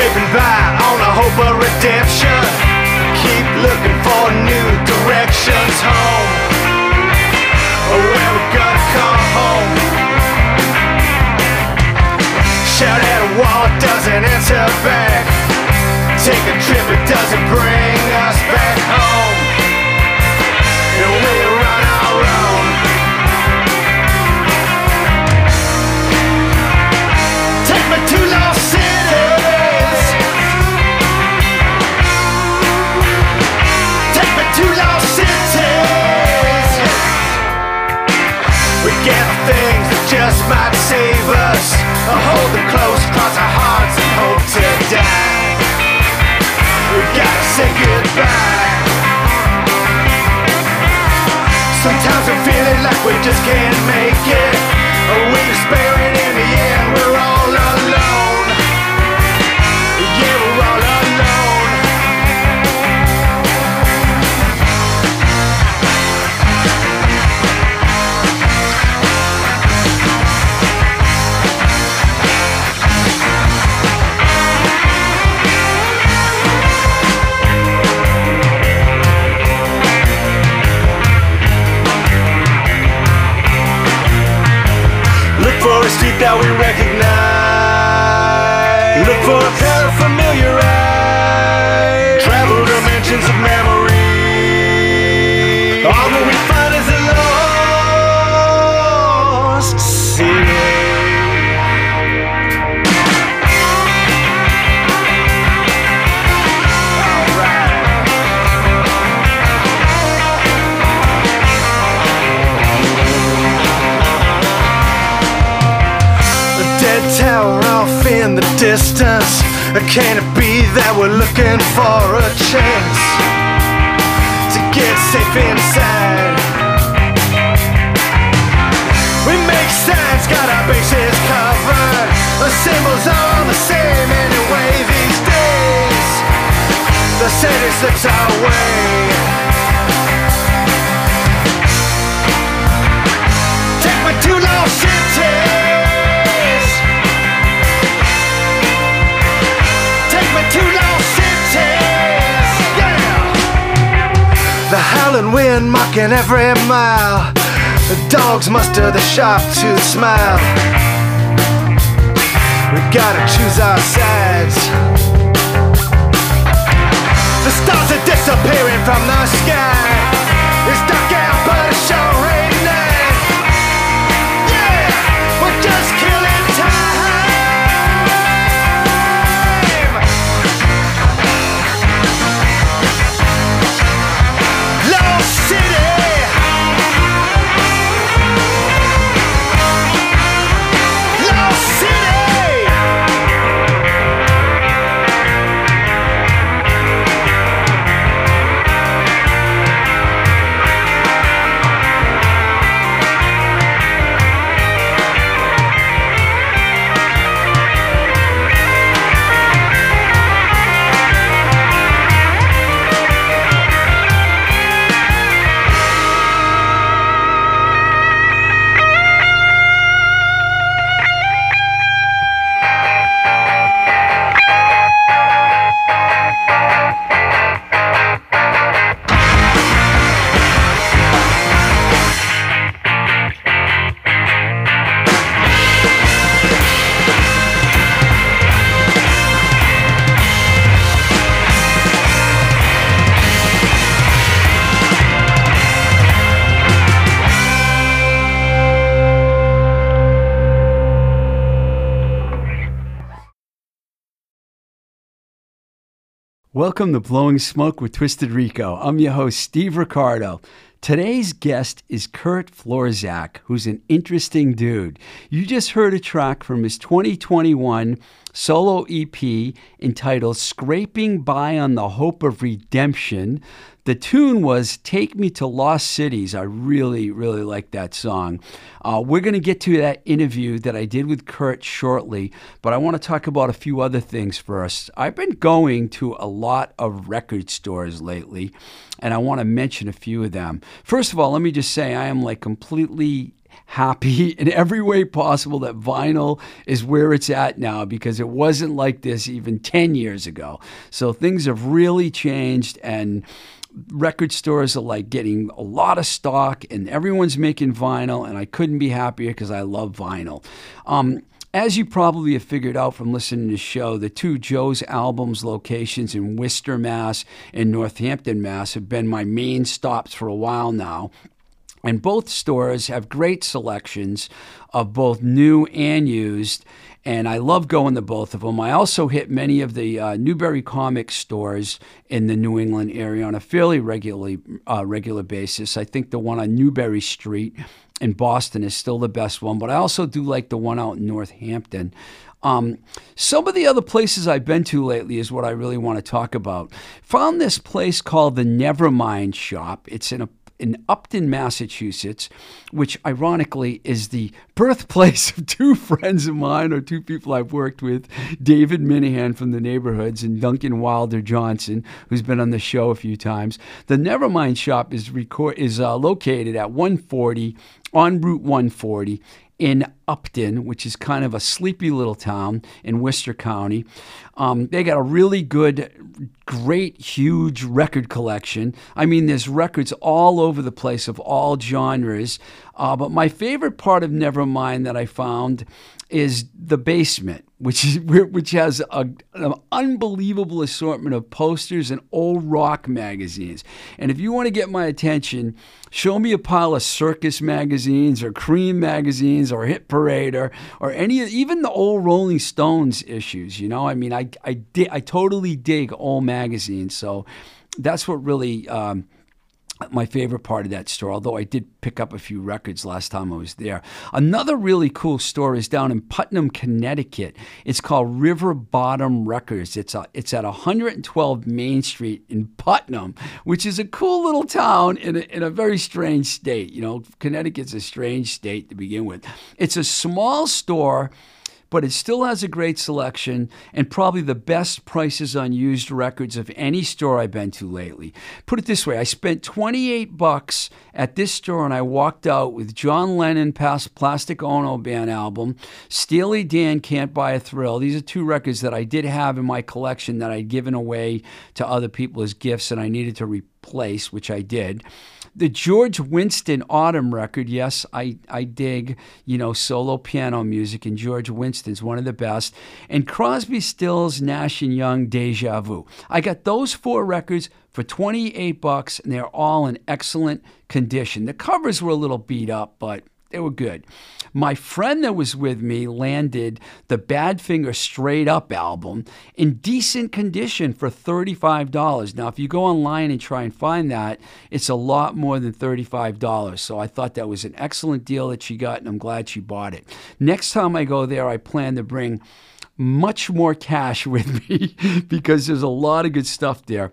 Scraping by on the hope of redemption. Keep looking for new directions home. Or where we gonna come home? Shout at a wall, it doesn't answer back. Take a trip, it doesn't bring Or hold them close, cross our hearts and hope to die. We gotta say goodbye. Sometimes I'm feeling like we just can't make it. Or we despair that we recognize. Look for a pair of familiar eyes. Travel dimensions of memory. Distance. Can it be that we're looking for a chance to get safe inside? We make signs, got our bases covered. The symbols are all the same anyway these days. The city slips our way. Wind mocking every mile. The dogs muster the sharp tooth smile. We gotta choose our sides. The stars are disappearing from the sky. Welcome to Blowing Smoke with Twisted Rico. I'm your host, Steve Ricardo. Today's guest is Kurt Florzak, who's an interesting dude. You just heard a track from his 2021 solo EP entitled Scraping By on the Hope of Redemption. The tune was Take Me to Lost Cities. I really, really like that song. Uh, we're going to get to that interview that I did with Kurt shortly, but I want to talk about a few other things first. I've been going to a lot of record stores lately, and I want to mention a few of them. First of all, let me just say I am like completely happy in every way possible that vinyl is where it's at now because it wasn't like this even 10 years ago. So things have really changed and record stores are like getting a lot of stock and everyone's making vinyl and I couldn't be happier because I love vinyl. Um, as you probably have figured out from listening to the show, the two Joe's Albums locations in Worcester, Mass and Northampton, Mass have been my main stops for a while now. And both stores have great selections of both new and used. And I love going to both of them. I also hit many of the uh, Newbury comic stores in the New England area on a fairly regularly uh, regular basis. I think the one on Newbury Street in Boston is still the best one, but I also do like the one out in Northampton. Um, some of the other places I've been to lately is what I really want to talk about. Found this place called the Nevermind Shop. It's in a in Upton, Massachusetts, which ironically is the birthplace of two friends of mine or two people I've worked with, David Minehan from the neighborhoods and Duncan Wilder Johnson, who's been on the show a few times. The Nevermind shop is record is uh, located at 140 on Route 140 in Upton, which is kind of a sleepy little town in Worcester County. Um, they got a really good, great, huge record collection. I mean, there's records all over the place of all genres. Uh, but my favorite part of Nevermind that I found is the basement, which is which has a, an unbelievable assortment of posters and old rock magazines. And if you want to get my attention, show me a pile of Circus magazines or Creem magazines or Hit Parade or or any even the old Rolling Stones issues. You know, I mean, I I di- I totally dig old magazines, so that's what really. Um, my favorite part of that store, although I did pick up a few records last time I was there. Another really cool store is down in Putnam, Connecticut. It's called River Bottom Records. It's a, it's at 112 Main Street in Putnam, which is a cool little town in a, in a very strange state. You know, Connecticut's a strange state to begin with. It's a small store but it still has a great selection and probably the best prices on used records of any store I've been to lately. Put it this way, I spent 28 bucks at this store and I walked out with John Lennon past Plastic Ono Band album, Steely Dan Can't Buy a Thrill. These are two records that I did have in my collection that I'd given away to other people as gifts and I needed to replace, which I did. The George Winston Autumn record, yes, I, I dig, you know, solo piano music, and George Winston's one of the best. And Crosby, Stills, Nash and Young, Deja Vu. I got those four records for 28 bucks, and they're all in excellent condition. The covers were a little beat up, but they were good. My friend that was with me landed the Badfinger Straight Up album in decent condition for $35. Now, if you go online and try and find that, it's a lot more than $35. So I thought that was an excellent deal that she got, and I'm glad she bought it. Next time I go there, I plan to bring much more cash with me because there's a lot of good stuff there.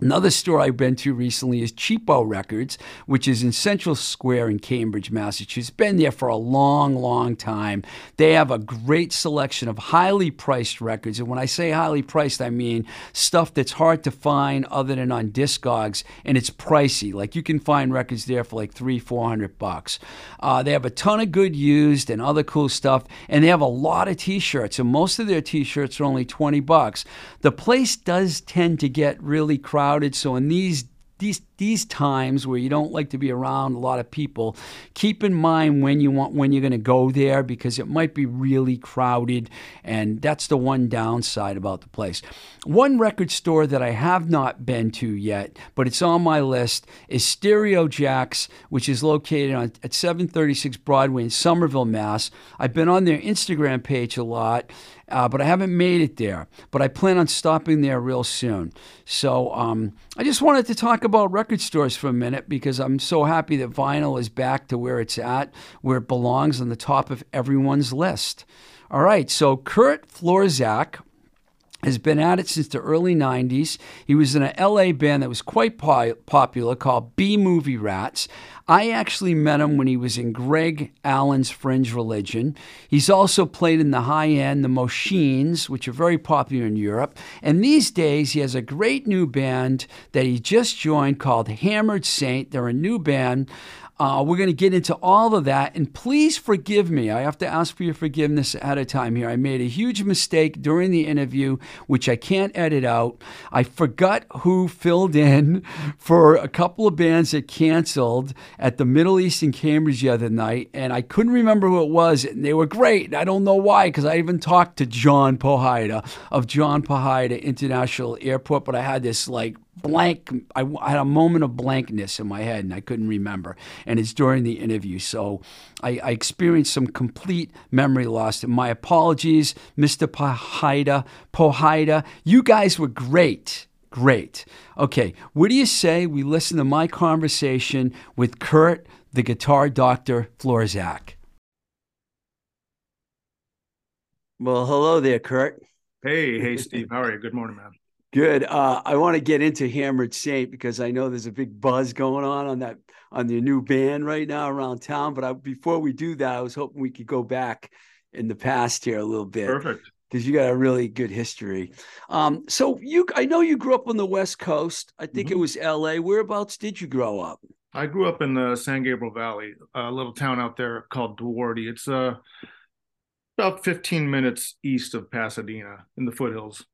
Another store I've been to recently is Cheapo Records, which is in Central Square in Cambridge, Massachusetts. Been there for a long, long time. They have a great selection of highly priced records. And when I say highly priced, I mean stuff that's hard to find other than on Discogs, and it's pricey. Like you can find records there for like three, four hundred bucks. Uh, they have a ton of good used and other cool stuff, and they have a lot of T-shirts. And most of their T-shirts are only twenty bucks. The place does tend to get really crowded crowded. So in these these these times where you don't like to be around a lot of people, keep in mind when you want when you're going to go there because it might be really crowded, and that's the one downside about the place. One record store that I have not been to yet, but it's on my list, is Stereo Jacks, which is located on, at 736 Broadway in Somerville, Mass. I've been on their Instagram page a lot uh, but I haven't made it there. But I plan on stopping there real soon. So um, I just wanted to talk about record stores for a minute because I'm so happy that vinyl is back to where it's at, where it belongs on the top of everyone's list. All right, so Kurt Florzak has been at it since the early 90s. He was in an LA band that was quite po- popular called B Movie Rats. I actually met him when he was in Greg Allen's Fringe Religion. He's also played in the high end, the Moschines, which are very popular in Europe. And these days, he has a great new band that he just joined called Hammered Saint. They're a new band. Uh, we're going to get into all of that. And please forgive me. I have to ask for your forgiveness ahead of time here. I made a huge mistake during the interview, which I can't edit out. I forgot who filled in for a couple of bands that canceled at the Middle East in Cambridge the other night. And I couldn't remember who it was. And they were great. I don't know why, because I even talked to John Powhida of John Powhida International Airport, but I had this like blank I, I, had a moment of blankness in my head and i couldn't remember. And it's during the interview. So i, I experienced some complete memory loss. And my apologies mr powhida powhida you guys were great great. Okay what do you say we listen to my conversation with kurt the guitar doctor florzak? Well hello there kurt. Hey hey steve. How are you? Good morning man Good. Uh, I want to get into Hammered Saint because I know there's a big buzz going on on that on the new band right now around town. But I, before we do that, I was hoping we could go back in the past here a little bit. Perfect. Because you got a really good history. Um, so you, I know you grew up on the West Coast. I think mm-hmm. it was L.A. Whereabouts did you grow up? I grew up in the San Gabriel Valley, a little town out there called Duarte. It's uh, about 15 minutes east of Pasadena in the foothills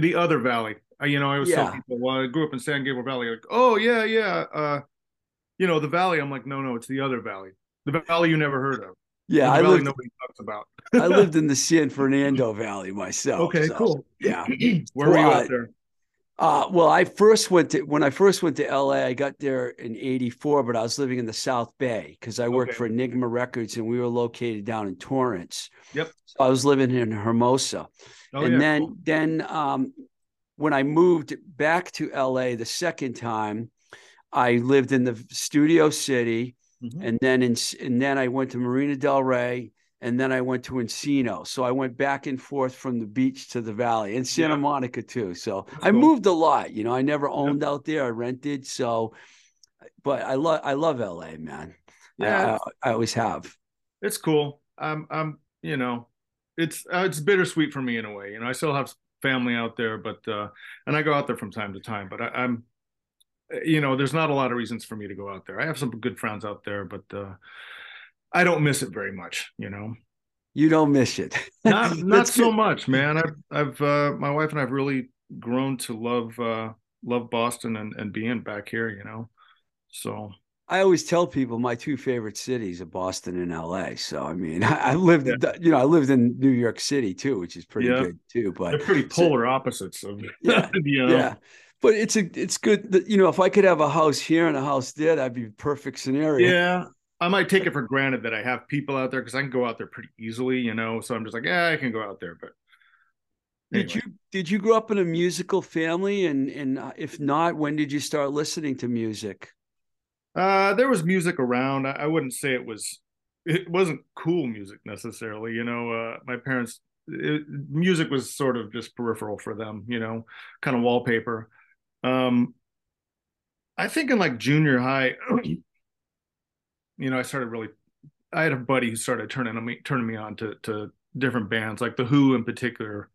the other valley. Uh, you know, I was yeah. tell people, well, I grew up in San Gabriel Valley, like, oh yeah, yeah, uh, you know, the valley. I'm like, no, no, it's the other valley, the valley you never heard of. Yeah, I lived, nobody talks about. I lived in the San Fernando Valley myself. Okay, so, cool. Yeah, where were you out there? Uh, well, I first went to when I first went to LA. I got there in '84, but I was living in the South Bay because I worked okay. for Enigma Records, and we were located down in Torrance. Yep. So I was living in Hermosa, oh, and yeah, then cool. then um, when I moved back to LA the second time, I lived in the Studio City, mm-hmm. and then in and then I went to Marina Del Rey, and then I went to Encino. So I went back and forth from the beach to the valley and Santa yeah. Monica too. So That's I cool. moved a lot. You know, I never owned yeah. out there. I rented. So, but I love I love LA, man. Yeah, I, I, always have. It's cool. I'm I'm you know, it's uh, it's bittersweet for me in a way. You know, I still have family out there, but uh, and I go out there from time to time. But I, I'm, you know, there's not a lot of reasons for me to go out there. I have some good friends out there, but uh, I don't miss it very much. You know, you don't miss it. not not so much, man. I've I've uh, my wife and I've really grown to love uh, love Boston and and being back here. You know, so I always tell people my two favorite cities are Boston and LA. So I mean, I, I lived, yeah. you know, I lived in New York City too, which is pretty yeah. good too. But they're pretty polar so, opposites of yeah, you know? yeah. But it's a it's good that you know if I could have a house here and a house there, that'd be perfect scenario. Yeah, I might take it for granted that I have people out there because I can go out there pretty easily, you know. So I'm just like, yeah, I can go out there. But anyway. did you did you grow up in a musical family? And and uh, if not, when did you start listening to music? Uh, there was music around. I, I, wouldn't say it was it wasn't cool music necessarily. You know, uh, my parents it, music was sort of just peripheral for them. You know, kind of wallpaper. Um, I think in like junior high, you know, I started really. I had a buddy who started turning me turning me on to to different bands, like the Who in particular.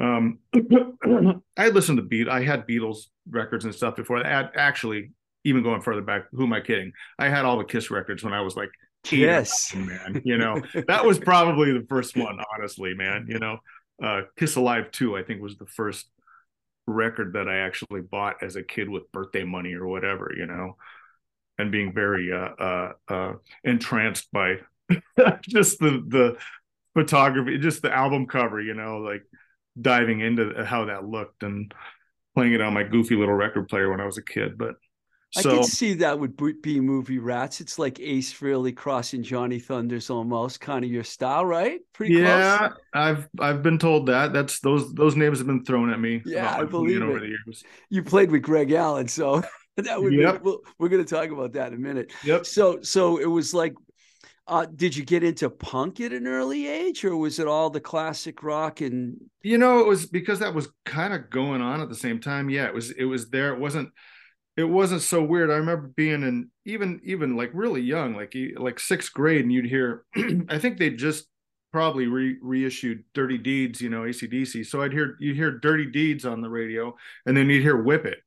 Um, I listened to Beat. I had Beatles records and stuff before. that. actually, even going further back, who am I kidding? I had all the Kiss records when I was like, yes, man. You know, that was probably the first one, honestly, man. You know, uh, Kiss Alive 2, I think, was the first record that I actually bought as a kid with birthday money or whatever, you know, and being very uh, uh, uh, entranced by just the the photography, just the album cover, you know, like diving into how that looked and playing it on my goofy little record player when I was a kid. But I can see that would be movie rats. It's like Ace Frehley crossing Johnny Thunders almost kind of your style, right? Pretty yeah, close. I've I've been told that. That's those those names have been thrown at me. Yeah, I believe over it. the years. You played with Greg Allen, so that would yep. be, we'll, we're going to talk about that in a minute. Yep. So so it was like uh, did you get into punk at an early age, or was it all the classic rock and? You know, it was because that was kind of going on at the same time. Yeah, it was. It was there. It wasn't. It wasn't so weird. I remember being in even even like really young, like like sixth grade, and you'd hear. I think they just probably re- reissued Dirty Deeds, you know, ACDC. So I'd hear you hear Dirty Deeds on the radio, and then you'd hear Whip It.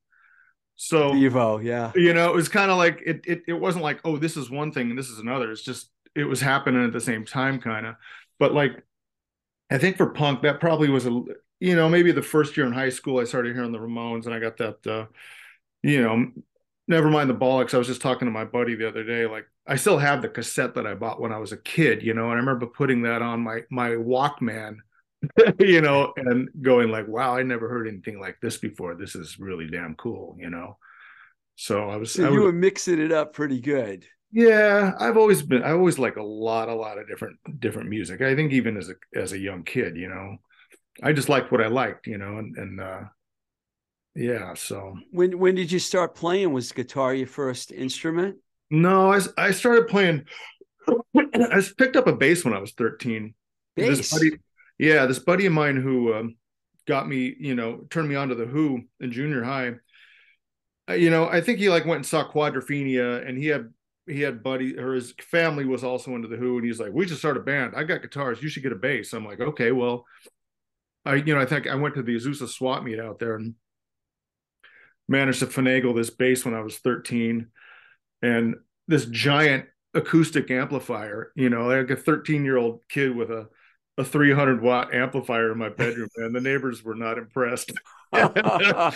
So Devo, yeah. You know, it was kind of like it, it it wasn't like, oh, this is one thing and this is another. It's just it was happening at the same time, kind of. But like, I think for punk, that probably was a you know maybe the first year in high school I started hearing the Ramones, and I got that uh, you know. Never mind the bollocks. I was just talking to my buddy the other day. Like, I still have the cassette that I bought when I was a kid, you know, and I remember putting that on my my Walkman, you know, and going like, "Wow, I never heard anything like this before. This is really damn cool," you know. So I was. So I you was, were mixing it up pretty good. Yeah, I've always been. I always like a lot, a lot of different different music. I think even as a as a young kid, you know, I just liked what I liked, you know, and and uh, yeah. So when when did you start playing? Was guitar your first instrument? No, I I started playing. I picked up a bass when I was thirteen. Bass. This buddy, yeah, this buddy of mine who um, got me, you know, turned me on to the Who in junior high. You know, I think he like went and saw Quadrophenia, and he had he had buddy or his family was also into the Who, and he's like, "We should start a band. I got guitars. You should get a bass." I'm like, "Okay, well." I you know I think I went to the Azusa swap meet out there and managed to finagle this bass when I was 13, and this giant acoustic amplifier. You know, like a 13 year old kid with a a 300 watt amplifier in my bedroom, and the neighbors were not impressed. well,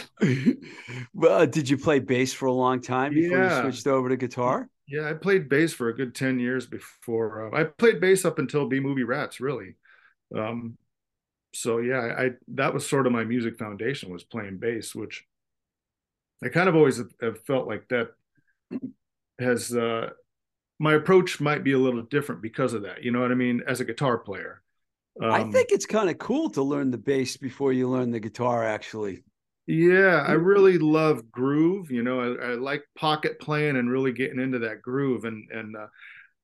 did you play bass for a long time before yeah. you switched over to guitar? Yeah, I played bass for a good 10 years before. Uh, I played bass up until B Movie Rats, really. Um, so yeah, I that was sort of my music foundation was playing bass, which I kind of always have, have felt like that has uh, my approach might be a little different because of that. You know what I mean? As a guitar player, um, I think it's kind of cool to learn the bass before you learn the guitar. Actually, yeah, I really love groove. You know, I, I, like pocket playing and really getting into that groove. And and uh,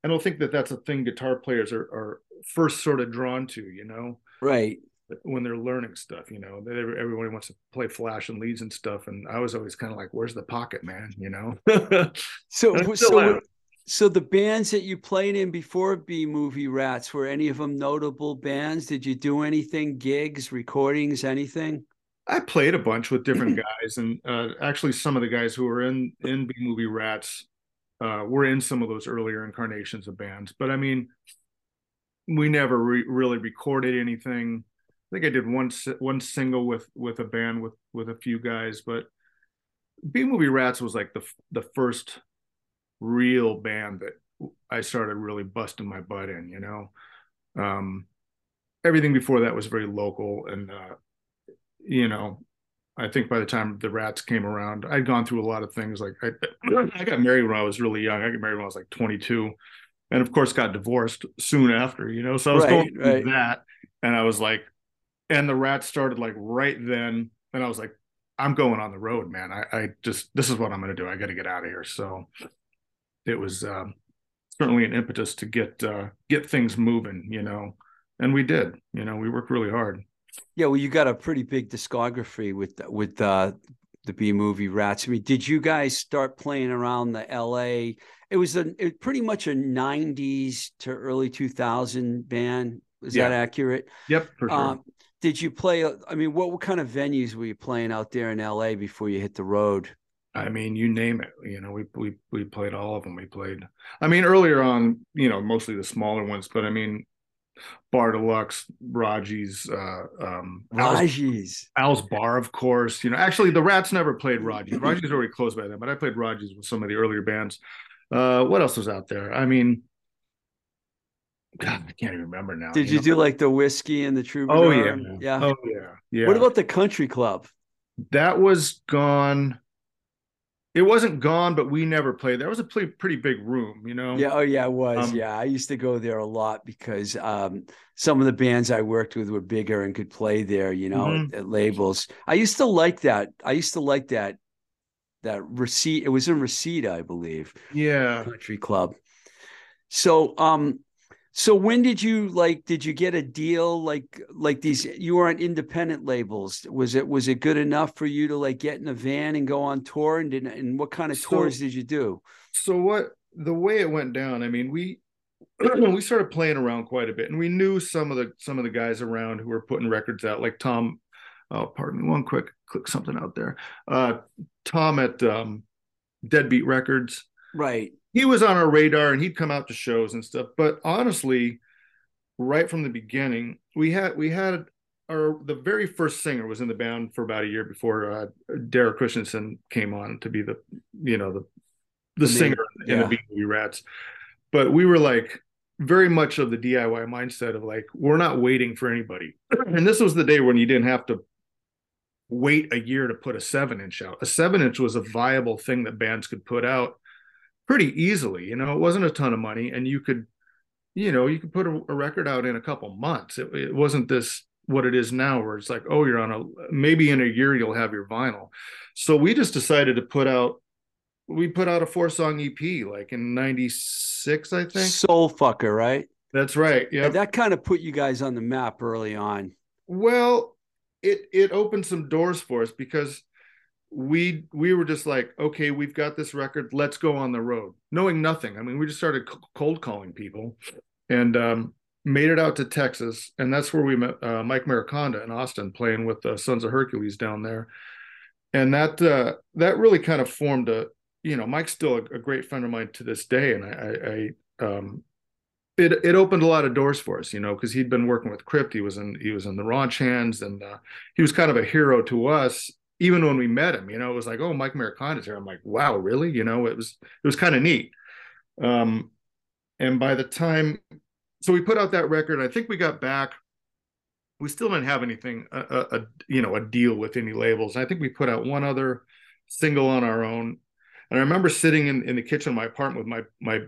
I don't think that that's a thing guitar players are, are first sort of drawn to. You know, right when they're learning stuff. You know, everybody wants to play flash and leads and stuff. And I was always kind of like, "Where's the pocket, man?" You know. so so so the bands that you played in before B Movie Rats were any of them notable bands? Did you do anything, gigs, recordings, anything? I played a bunch with different guys, and uh, actually, some of the guys who were in in B movie Rats uh, were in some of those earlier incarnations of bands. But I mean, we never re- really recorded anything. I think I did one one single with with a band with with a few guys, but B movie Rats was like the the first real band that I started really busting my butt in. You know, um, everything before that was very local and. Uh, you know, I think by the time the rats came around, I'd gone through a lot of things. Like I, I got married when I was really young. I got married when I was like 22, and of course got divorced soon after. You know, so I was right, going through right. that, and I was like, and the rats started like right then, and I was like, I'm going on the road, man. I, I just this is what I'm going to do. I got to get out of here. So it was um, certainly an impetus to get uh, get things moving. You know, and we did. You know, we worked really hard. Yeah, well, you got a pretty big discography with with uh, the B movie Rats. I mean, did you guys start playing around the L.A.? It was a it was pretty much a '90s to early 2000 band. Is yeah. that accurate? Yep, for sure. Um, did you play? I mean, what, what kind of venues were you playing out there in L.A. before you hit the road? I mean, you name it. You know, we we we played all of them. We played. I mean, earlier on, you know, mostly the smaller ones, but I mean, Bar Deluxe, Raji's, uh, um, Raji's, Al's Bar, of course. You know, actually, the Rats never played Raji's. Raji's already closed by then, but I played Raji's with some of the earlier bands. Uh, what else was out there? I mean, God, I can't even remember now. Did you, you know? do like the whiskey and the troubadour? Oh yeah, yeah, oh yeah, yeah. What about the country club? That was gone it wasn't gone, but we never played. There was a pretty, pretty big room, you know. Yeah, oh yeah, it was. Um, yeah, I used to go there a lot because um, some of the bands I worked with were bigger and could play there, you know, mm-hmm. at, at, labels. I used to like that. I used to like that. That receipt. It was in Reseda, I believe. Yeah, country club. So, um, so when did you like did you get a deal like like these you were on independent labels? Was it was it good enough for you to like get in a van and go on tour and did, and what kind of so, tours did you do? So what the way it went down, I mean, we we started playing around quite a bit and we knew some of the some of the guys around who were putting records out like Tom oh pardon me one quick click something out there. Uh Tom at um Deadbeat Records. Right he was on our radar and he'd come out to shows and stuff. But honestly, right from the beginning, we had we had our the very first singer was in the band for about a year before uh, Derek Christensen came on to be the you know the the, the singer in yeah. the Beat Rats. But we were like very much of the DIY mindset of like we're not waiting for anybody. and this was the day when you didn't have to wait a year to put a seven inch out. A seven inch was a viable thing that bands could put out pretty easily. You know, it wasn't a ton of money, and you could, you know, you could put a, a record out in a couple months. It, it, wasn't this what it is now, where it's like, oh, you're on a maybe in a year you'll have your vinyl. So we just decided to put out. We put out a four song EP like in '96, I think. Soul fucker, right? That's right. Yeah, that kind of put you guys on the map early on. Well, it it opened some doors for us because we we were just like okay we've got this record let's go on the road knowing nothing. I mean we just started cold calling people and um, made it out to texas. And that's where we met uh, mike mariconda in austin playing with the sons of hercules down there. And that uh, that really kind of formed a you know mike's still a, a great friend of mine to this day. And i, I, I um, it it opened a lot of doors for us, you know, because he'd been working with Crypt. He was in he was in the Raunch Hands, and uh, he was kind of a hero to us even when we met him, you know, it was like, oh, Mike Mariconda's here. I'm like, wow, really? You know, it was it was kind of neat. Um, and by the time, so we put out that record. I think we got back. We still didn't have anything, a, a, a you know, a deal with any labels. I think we put out one other single on our own. And I remember sitting in, in the kitchen of my apartment with my my,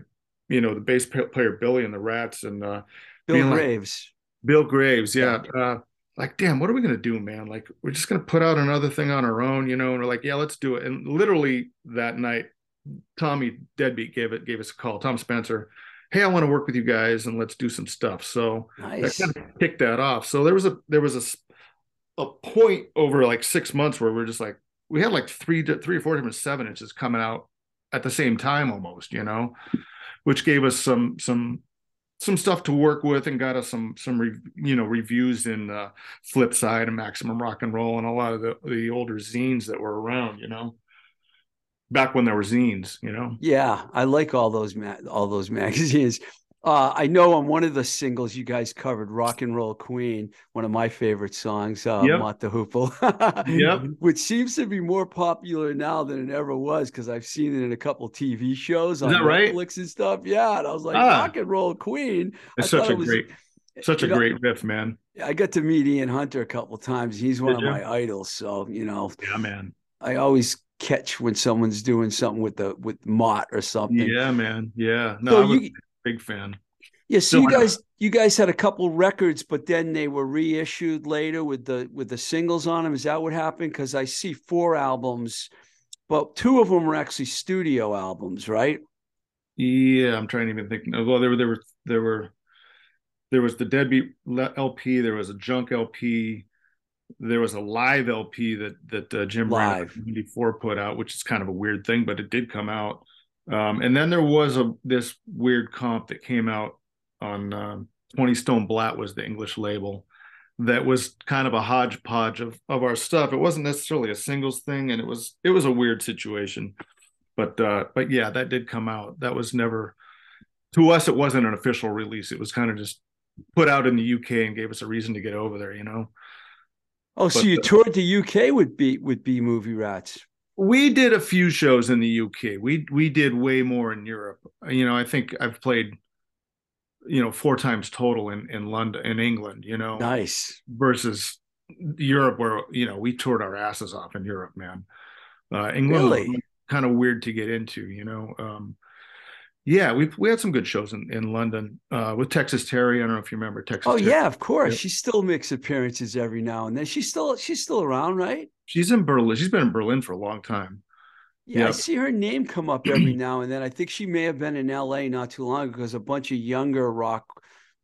you know, the bass player Billy and the Rats and uh, Bill Graves. Like, Bill Graves, yeah. Uh, like, damn, what are we gonna do, man? Like, we're just gonna put out another thing on our own, you know? And we're like, yeah, let's do it. And literally that night, Tommy Deadbeat gave it gave us a call. Tom Spencer, hey, I want to work with you guys and let's do some stuff. So nice. I kind of kicked that off. So there was a there was a a point over like six months where we're just like we had like three three or four different seven inches coming out at the same time almost, you know, which gave us some some some stuff to work with and got us some some re, you know reviews in uh, Flipside and Maximum Rock and Roll and a lot of the the older zines that were around. You know, back when there were zines. You know. Yeah, I like all those ma- all those magazines. Uh, I know on one of the singles you guys covered "Rock and Roll Queen," one of my favorite songs, uh, yep. "Mott the Hoople," yep. which seems to be more popular now than it ever was because I've seen it in a couple TV shows on Netflix right? and stuff. Yeah, and I was like, ah. "Rock and Roll Queen." It's such a it was, great, such a know, great riff, man. I got to meet Ian Hunter a couple times. He's one Did of you? my idols, so you know. Yeah, man. I always catch when someone's doing something with the with Mott or something. Yeah, man. Yeah. No, so you, big fan. Yeah, so you guys you guys had a couple records, but then they were reissued later with the with the singles on them. Is that what happened? Because I see four albums, but two of them were actually studio albums, right? Yeah, I'm trying to even think. Well, there were there were there were there was the Deadbeat LP, there was a Junk LP, there was a live LP that that uh, Jim live before put out, which is kind of a weird thing, but it did come out. Um, and then there was a this weird comp that came out on uh, 20 Stone Blatt was the English label that was kind of a hodgepodge of, of our stuff. It wasn't necessarily a singles thing, and it was it was a weird situation. But uh, but yeah, that did come out. That was never to us. It wasn't an official release. It was kind of just put out in the UK and gave us a reason to get over there. You know. Oh, so you uh, toured the UK with B with B movie rats. We did a few shows in the UK. We we did way more in Europe. You know, I think I've played, you know, four times total in in London, in England. You know, Nice. versus Europe, where you know we toured our asses off in Europe, man. Uh, England Really? kind of weird to get into. You know, um, yeah, we we had some good shows in in London uh, with Texas Terri. I don't know if you remember Texas. Oh Terri. yeah, of course. Yep. She still makes appearances every now and then. She's still she's still around, right? she's in Berlin. She's been in Berlin for a long time. Yeah, I see her name come up every now and then. I think she may have been in LA not too long ago because a bunch of younger rock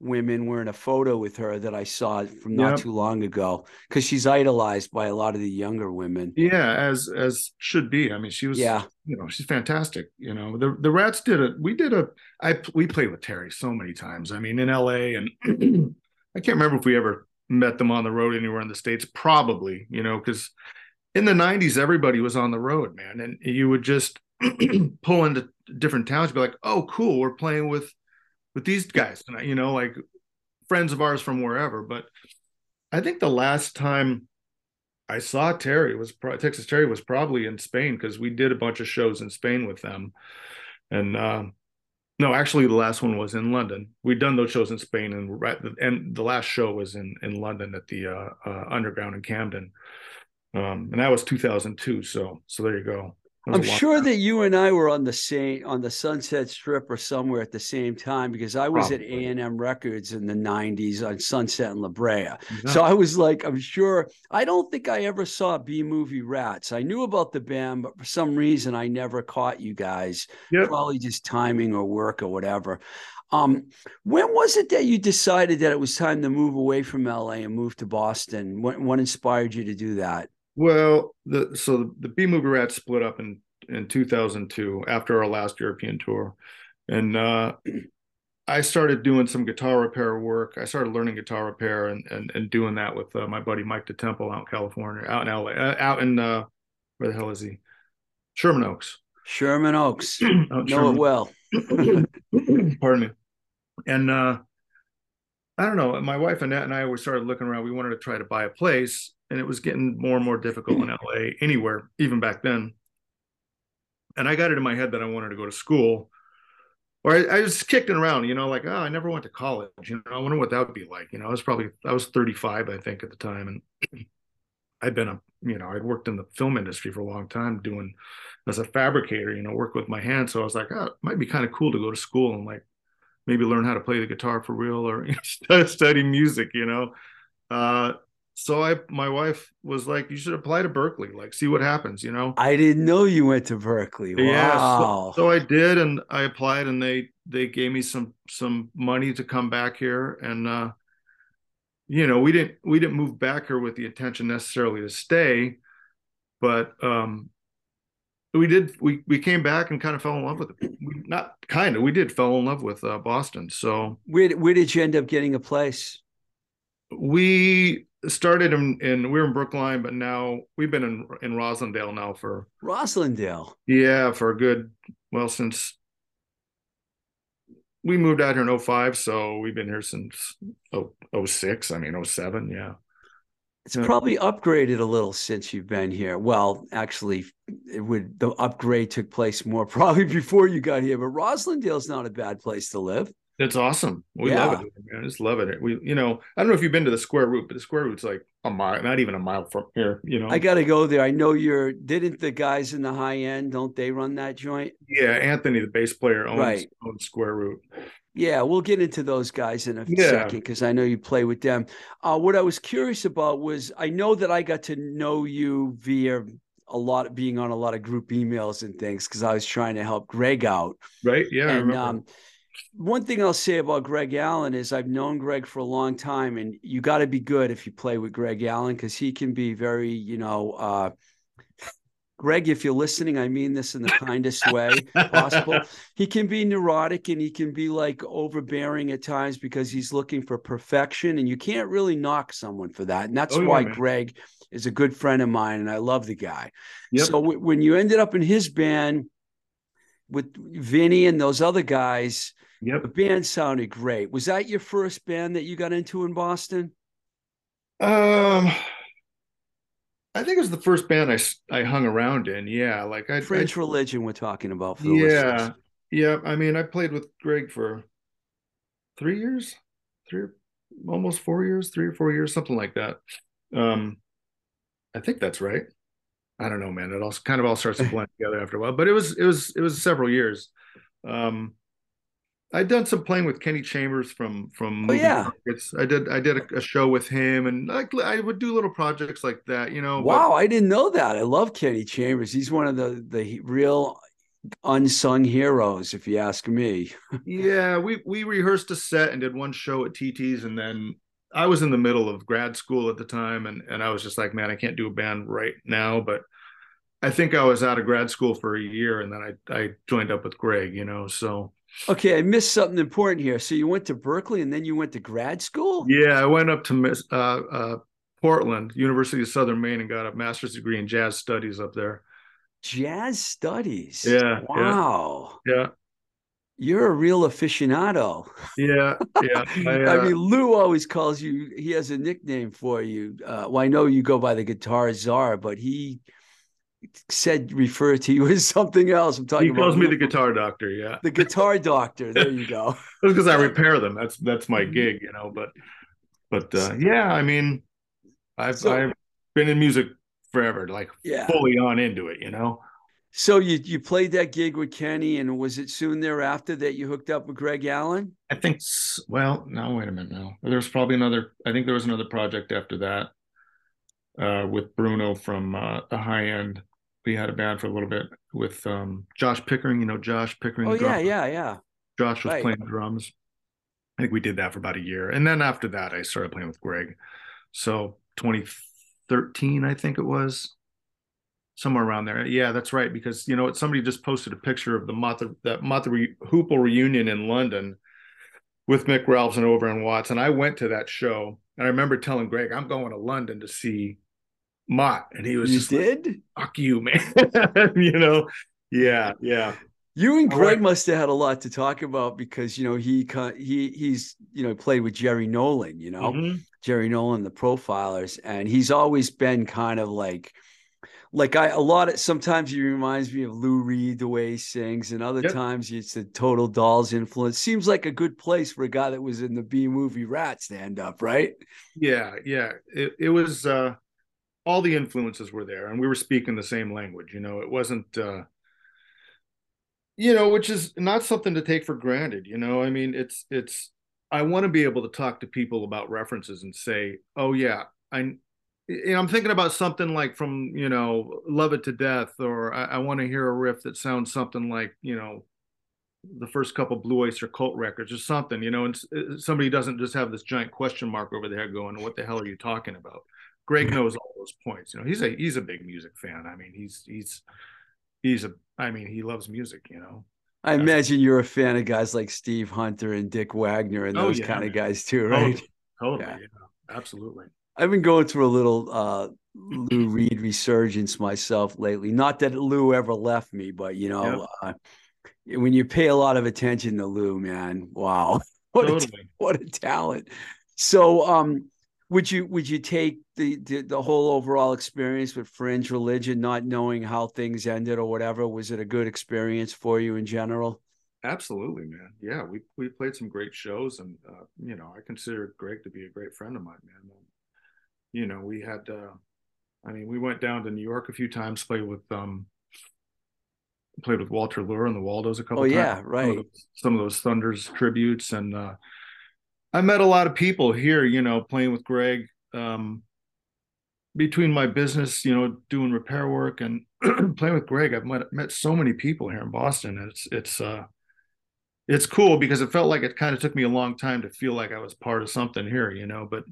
women were in a photo with her that I saw from not Yep. too long ago because she's idolized by a lot of the younger women. Yeah, as as should be. I mean, she was. Yeah. you know she's fantastic you know the the rats did it we did a i we played with terri so many times i mean in la and i can't remember if we ever met them on the road anywhere in the states probably you know because in the 90s everybody was on the road man and you would just pull into different towns be like oh cool we're playing with with these guys tonight you know like friends of ours from wherever but i think the last time I saw Terri was pro- Texas Terri was probably in Spain because we did a bunch of shows in Spain with them, and um, no, actually the last one was in London. We'd done those shows in Spain, and right, and the last show was in in London at the uh, uh, Underground in Camden, um, and that was 2002. So so there you go. I'm sure that you and I were on the same on the Sunset Strip or somewhere at the same time because I was at Probably. and M Records in the '90s on Sunset and La Brea. So I was like, I'm sure. I don't think I ever saw B movie Rats. I knew about the band, but for some reason I never caught you guys. Yep. Probably just timing or work or whatever. Um, when was it that you decided that it was time to move away from LA and move to Boston? What what inspired you to do that? Well, the so the B movie Rats split up in in 2002 after our last European tour, and uh, I started doing some guitar repair work. I started learning guitar repair and and, and doing that with uh, my buddy Mike DeTemple out in California, out in LA, uh, out in uh, where the hell is he? Sherman Oaks. Sherman Oaks. Know it well. Pardon me. And uh, I don't know. My wife Annette and I we started looking around. We wanted to try to buy a place, and it was getting more and more difficult in LA, anywhere, even back then. And I got it in my head that I wanted to go to school, or I, I was kicking around, you know, like, oh, I never went to college. You know, I wonder what that would be like. You know, I was probably I was 35, I think, at the time, and I'd been a, you know, I'd worked in the film industry for a long time, doing as a fabricator, you know, work with my hands. So I was like, oh, it might be kind of cool to go to school and like maybe learn how to play the guitar for real or you know, study music, you know. Uh, so I, my wife was like, you should apply to Berklee, like see what happens, you know. I didn't know you went to Berklee. Wow. Yeah, so, so I did, and I applied, and they they gave me some some money to come back here, and uh, you know, we didn't we didn't move back here with the intention necessarily to stay, but um, we did we we came back and kind of fell in love with it. We, not kind of, we did fell in love with uh, Boston. So where, where did you end up getting a place? we started in, in we were in Brookline, but now we've been in in Roslindale now for Roslindale. Yeah, for a good well since we moved out here in 05, so we've been here since oh, 06, I mean 07, yeah. It's Yeah. probably upgraded a little since you've been here. Well, actually, it would the upgrade took place more probably before you got here. But Roslindale's not a bad place to live. It's awesome. We Yeah. love it, man. I just love it. We, you know, I don't know if you've been to the Square Root, but the Square Root's like a mile, not even a mile from here. You know, I got to go there. I know you're. Didn't the guys in the high end? Don't they run that joint? yeah. Anthony, the bass player, owns, Right. owns Square Root. Yeah, we'll get into those guys in a Yeah. second because I know you play with them. Uh, what I was curious about was I know that I got to know you via a lot of being on a lot of group emails and things because I was trying to help Greg out. Right? Yeah. I and remember. um, one thing I'll say about Greg Allen is I've known Greg for a long time, and you got to be good if you play with Greg Allen because he can be very, you know, uh, Greg. If you're listening, I mean this in the kindest way possible. He can be neurotic and he can be like overbearing at times because he's looking for perfection, and you can't really knock someone for that. And that's Oh, yeah, why man. Greg is a good friend of mine, and I love the guy. Yep. So w- when you ended up in his band with Vinny and those other guys, Yep. The band sounded great. Was that your first band that you got into in Boston? Um, I think it was the first band I I hung around in. Yeah, like I Fringe Religion. We're talking about. For yeah, listeners. yeah. I mean, I played with Greg for three years, three almost four years, three or four years, something like that. Um, I think that's right. I don't know, man. It all kind of all starts to blend together after a while, but it was it was it was several years. Um, I'd done some playing with Kenny Chambers from from oh, yeah. It's I did I did a, a, show with him, and like I would do little projects like that, you know. Wow, but, I didn't know that. I love Kenny Chambers. He's one of the the real unsung heroes, if you ask me. yeah, we we rehearsed a set and did one show at TT's, and then I was in the middle of grad school at the time, and and I was just like, man, I can't do a band right now, but I think I was out of grad school for a year, and then I I joined up with Greg, you know, so. Okay, I missed something important here. So you went to Berklee and then you went to grad school? Yeah, I went up to uh, uh, Portland, University of Southern Maine, and got a master's degree in jazz studies up there. Jazz studies. Yeah. Wow. Yeah. You're a real aficionado. Yeah, yeah. I, uh, I, mean, Lou always calls you. He has a nickname for you. Uh, well, I know you go by the Guitar Czar, but he said refer to you as something else. I'm talking. He calls me the Guitar Doctor. Yeah, the Guitar Doctor. There you go. because I repair them. That's that's my mm-hmm. gig, you know. But but uh, yeah, I mean, I've so, I've been in music forever, like yeah. fully on into it, you know. So you you played that gig with Kenny, and was it soon thereafter that you hooked up with Greg Allen? I think. Well, no, wait a minute. No, there was probably another. I think there was another project after that uh, with Bruno from uh, the High End. We had a band for a little bit with um, Josh Pickering. You know Josh Pickering. Oh yeah, yeah, yeah. Josh was right. playing drums. I think we did that for about a year, and then after that, I started playing with Greg. So 2013, I think it was somewhere around there. Yeah, that's right. Because you know, somebody just posted a picture of the Mother that Mott the Hoople reunion in London with Mick Ralphs and Overend Watts, and I went to that show. And I remember telling Greg, "I'm going to London to see Mott," and he was you just did, like, "Fuck you, man." you know, yeah, yeah. You and Greg must have had a lot to talk about because you know he he he's you know played with Jerry Nolan, you know mm-hmm. Jerry Nolan, the Profilers, and he's always been kind of like like I a lot of sometimes he reminds me of Lou Reed the way he sings, and other yep. times it's a total Dolls influence. Seems like a good place for a guy that was in the B movie Rat stand up, right? Yeah, yeah. It it was uh all the influences were there, and we were speaking the same language. You know, it wasn't. uh you know, which is not something to take for granted. You know, I mean, it's it's. I want to be able to talk to people about references and say, "Oh yeah, I." You know, I'm thinking about something like from you know, "Love It to Death," or I, I want to hear a riff that sounds something like you know, the first couple Blue Oyster Cult records or something. You know, and somebody doesn't just have this giant question mark over their head going, "What the hell are you talking about?" Greg knows all those points. You know, he's a he's a big music fan. I mean, he's he's he's a I mean, he loves music, you know. I imagine you're a fan of guys like Steve Hunter and Dick Wagner and oh, those oh, yeah, kind man. of guys too, right? Totally, totally yeah. yeah. absolutely. I've been going through a little uh, Lou Reed resurgence myself lately. Not that Lou ever left me, but you know, yep. uh, when you pay a lot of attention to Lou, man, wow, what totally. a, what a talent. So, um, would you would you take the, the, the whole overall experience with fringe religion not knowing how things ended or whatever? Was it a good experience for you in general? Absolutely man. Yeah we we played some great shows and uh, you know i consider greg to be a great friend of mine man. You know we had uh, i mean we went down to new york a few times played with um played with walter lure and the waldos a couple oh times. yeah right some of, those, some of those thunders tributes and uh I met a lot of people here, you know, playing with Greg. Um, between my business, you know, doing repair work and playing with Greg, I've met, met so many people here in Boston. It's it's uh it's cool because it felt like it kind of took me a long time to feel like I was part of something here, you know. But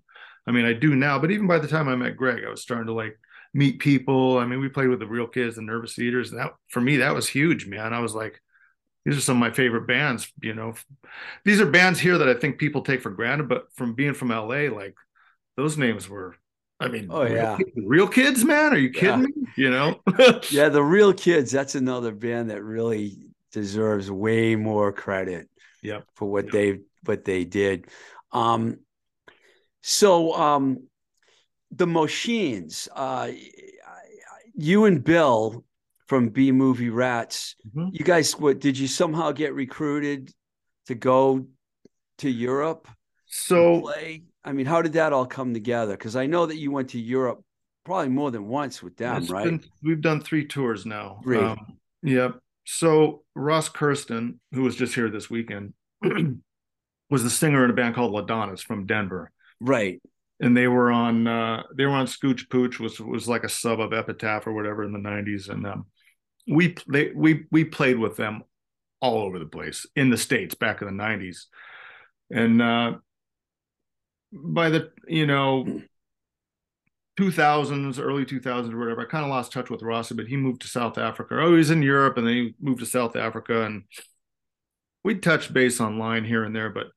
I mean, I do now. But even by the time I met Greg, I was starting to like meet people. I mean, we played with the real kids, the Nervous Eaters, and that for me that was huge, man. I was like, these are some of my favorite bands you know these are bands here that i think people take for granted but from being from la like those names were i mean oh yeah real, real kids man are you kidding yeah. me you know yeah the real kids that's another band that really deserves way more credit Yep. For what Yep. they what they did. Um, so um, the machines, uh, you and Bill from B Movie Rats, Mhm. you guys, what did you somehow get recruited to go to Europe? So play? I mean, how did that all come together? Because I know that you went to Europe probably more than once with them, right? been- we've done three tours now. Three. Um, yep. So Ross Kirsten, who was just here this weekend, was the singer in a band called Ladonis from Denver. Right. And they were on uh they were on Scooch Pooch, was was like a sub of Epitaph or whatever in the 90s. And um we they we we played with them all over the place in the States back in the 90s. And uh by the you know 2000s, early 2000s, or whatever. I kind of lost touch with Rossi, but he moved to South Africa. Oh, he's in Europe, and then he moved to South Africa, and we touched base online here and there. But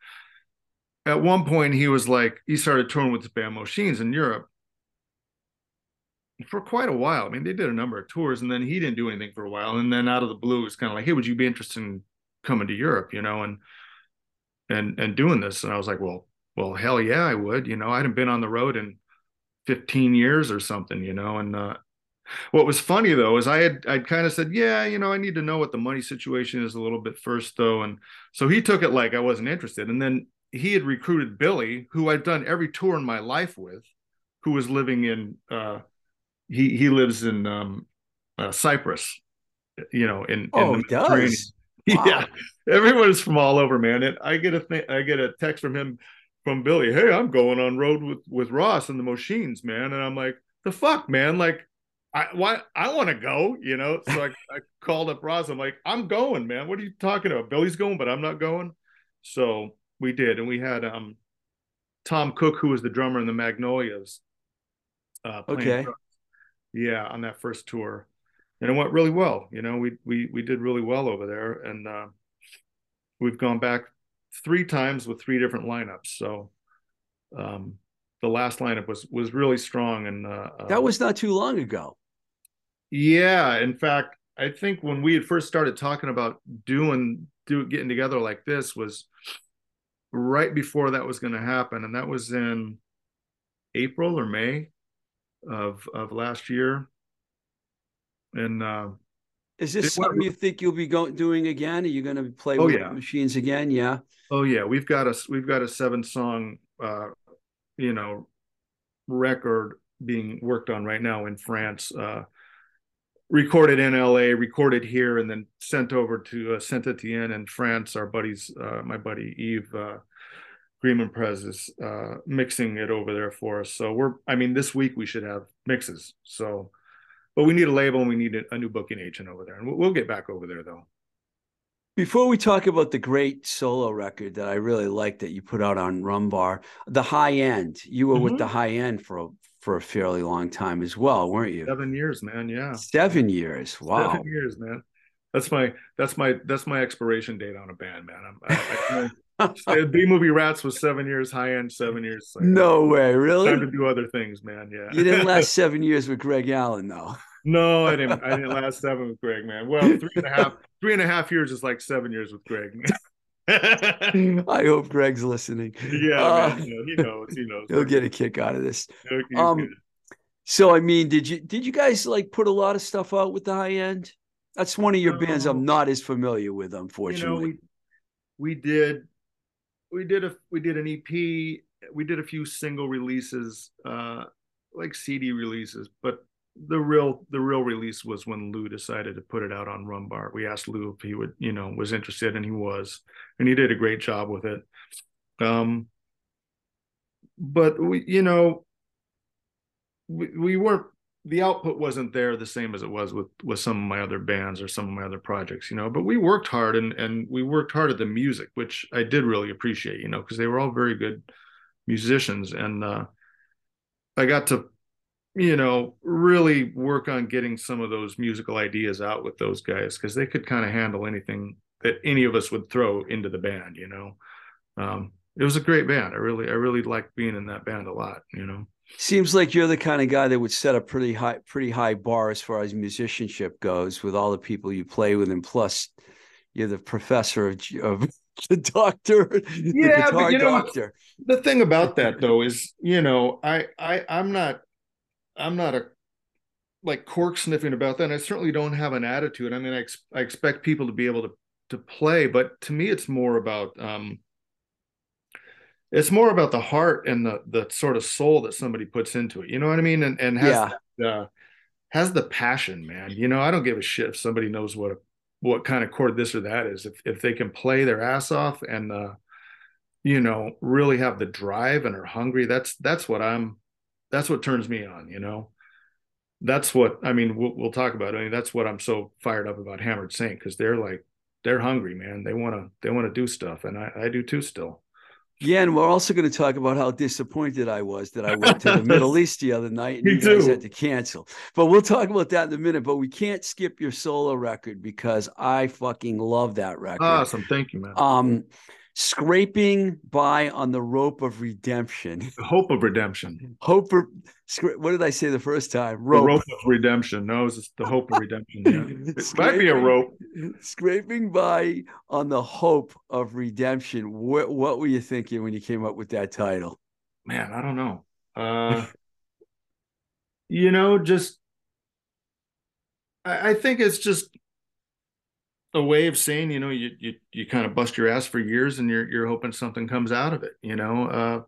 at one point, he was like, he started touring with the band Machines in Europe for quite a while. I mean, they did a number of tours, and then he didn't do anything for a while, and then out of the blue, it's kind of like, hey, would you be interested in coming to Europe? You know, and and and doing this, and I was like, well, well, hell yeah, I would. You know, I hadn't been on the road in 15 years or something, you know. And uh, what was funny though is I had I'd kind of said, yeah, you know, I need to know what the money situation is a little bit first though. And so he took it like I wasn't interested. And then he had recruited Billy, who I'd done every tour in my life with, who was living in uh he he lives in um uh, Cyprus, you know, in, in Oh, the he Mediterranean. does. Wow. Yeah, everyone is from all over, man. And I get a th- I get a text from him from Billy. Hey, I'm going on road with with Ross and the Machines, man. And I'm like, the fuck, man. Like, I why I want to go, you know. So I, I called up Ross. I'm like, I'm going, man. What are you talking about? Billy's going, but I'm not going. So we did, and we had um Tom Cook, who was the drummer in the Magnolias. Uh, playing Okay. Yeah, on that first tour, and it went really well. You know, we we we did really well over there, and uh, we've gone back three times with three different lineups. So um, the last lineup was was really strong, and uh, That uh, was not too long ago. yeah. In fact, I think when we had first started talking about doing do getting together like this was right before that was going to happen, and that was in April or May of of last year. And uh, Is this something you think you'll be going doing again? Are you going to play Oh, with yeah. machines again? Yeah. Oh yeah, we've got a we've got a seven song uh you know record being worked on right now in France. Uh recorded in LA, recorded here and then sent over to uh, Saint Etienne in France. Our buddies uh my buddy Eve, uh Greenman Prez is uh mixing it over there for us. So we're I mean this week we should have mixes. So but we need a label and we need a, new booking agent over there. And we'll, we'll get back over there though. Before we talk about the great solo record that I really like that you put out on Rumbar, the high end, you were with Mhm. the high end for a, for a fairly long time as well, weren't you? Seven years, man. Yeah. Seven years. Wow. Seven years, man. That's my that's my that's my expiration date on a band, man. I'm, I, I, B movie Rats was seven years, high end seven years. Like, no way, really. time to do other things, man. Yeah. You didn't last seven years with Greg Allen, though. no, I didn't. I didn't last seven with Greg, man. Well, three and a half three and a half years is like seven years with Greg. yeah, I hope Greg's listening. Uh, man. He knows. He knows. He'll get a kick out of this. Um. So, I mean, did you did you guys like put a lot of stuff out with the high end? That's one of your bands I'm not as familiar with, you know unfortunately. we we did we did a we did an ep we did a few single releases uh like cd releases but the real the real release was when lou decided to put it out on rumbar. We asked lou if he would you know was interested and he was and he did a great job with it. Um but we you know we, we weren't the output wasn't there the same as it was with with some of my other bands or some of my other projects you know but we worked hard and and we worked hard at the music which i did really appreciate you know because they were all very good musicians. And uh i got to you know really work on getting some of those musical ideas out with those guys because they could kind of handle anything that any of us would throw into the band you know? Um it was a great band. I really i really liked being in that band a lot you know Seems like you're the kind of guy that would set a pretty high pretty high bar as far as musicianship goes with all the people you play with, and plus you're the professor of, of the doctor, the Yeah, but guitar you know, doctor. the thing about that though is you know i i i'm not i'm not a like cork sniffing about that and i certainly don't have an attitude i mean i, ex- I expect people to be able to to play but to me it's more about um it's more about the heart and the the sort of soul that somebody puts into it you know what i mean? And and has Yeah. the, uh, has the passion man you know? I don't give a shit if somebody knows what a, what kind of chord this or that is if if they can play their ass off and uh you know really have the drive and are hungry that's that's what i'm that's what turns me on you know? That's what i mean we'll, we'll talk about it. i mean that's what i'm so fired up about hammered saint because they're like they're hungry man. They want to they want to do stuff and i i do too still Yeah, and we're also going to talk about how disappointed I was that I went to the Middle East the other night and Me you guys too. had to cancel. But we'll talk about that in a minute. But we can't skip your solo record because I fucking love that record. awesome thank you man Um, scraping by on the rope of redemption. the hope of redemption Hope for what did I say the first time? the Rope. rope of redemption no it's the hope of redemption yeah. it might be a rope Scraping by on the hope of redemption. What what were you thinking when you came up with that title? man i don't know uh you know just I, I think it's just a way of saying you know you you you kind of bust your ass for years and you're you're hoping something comes out of it you know uh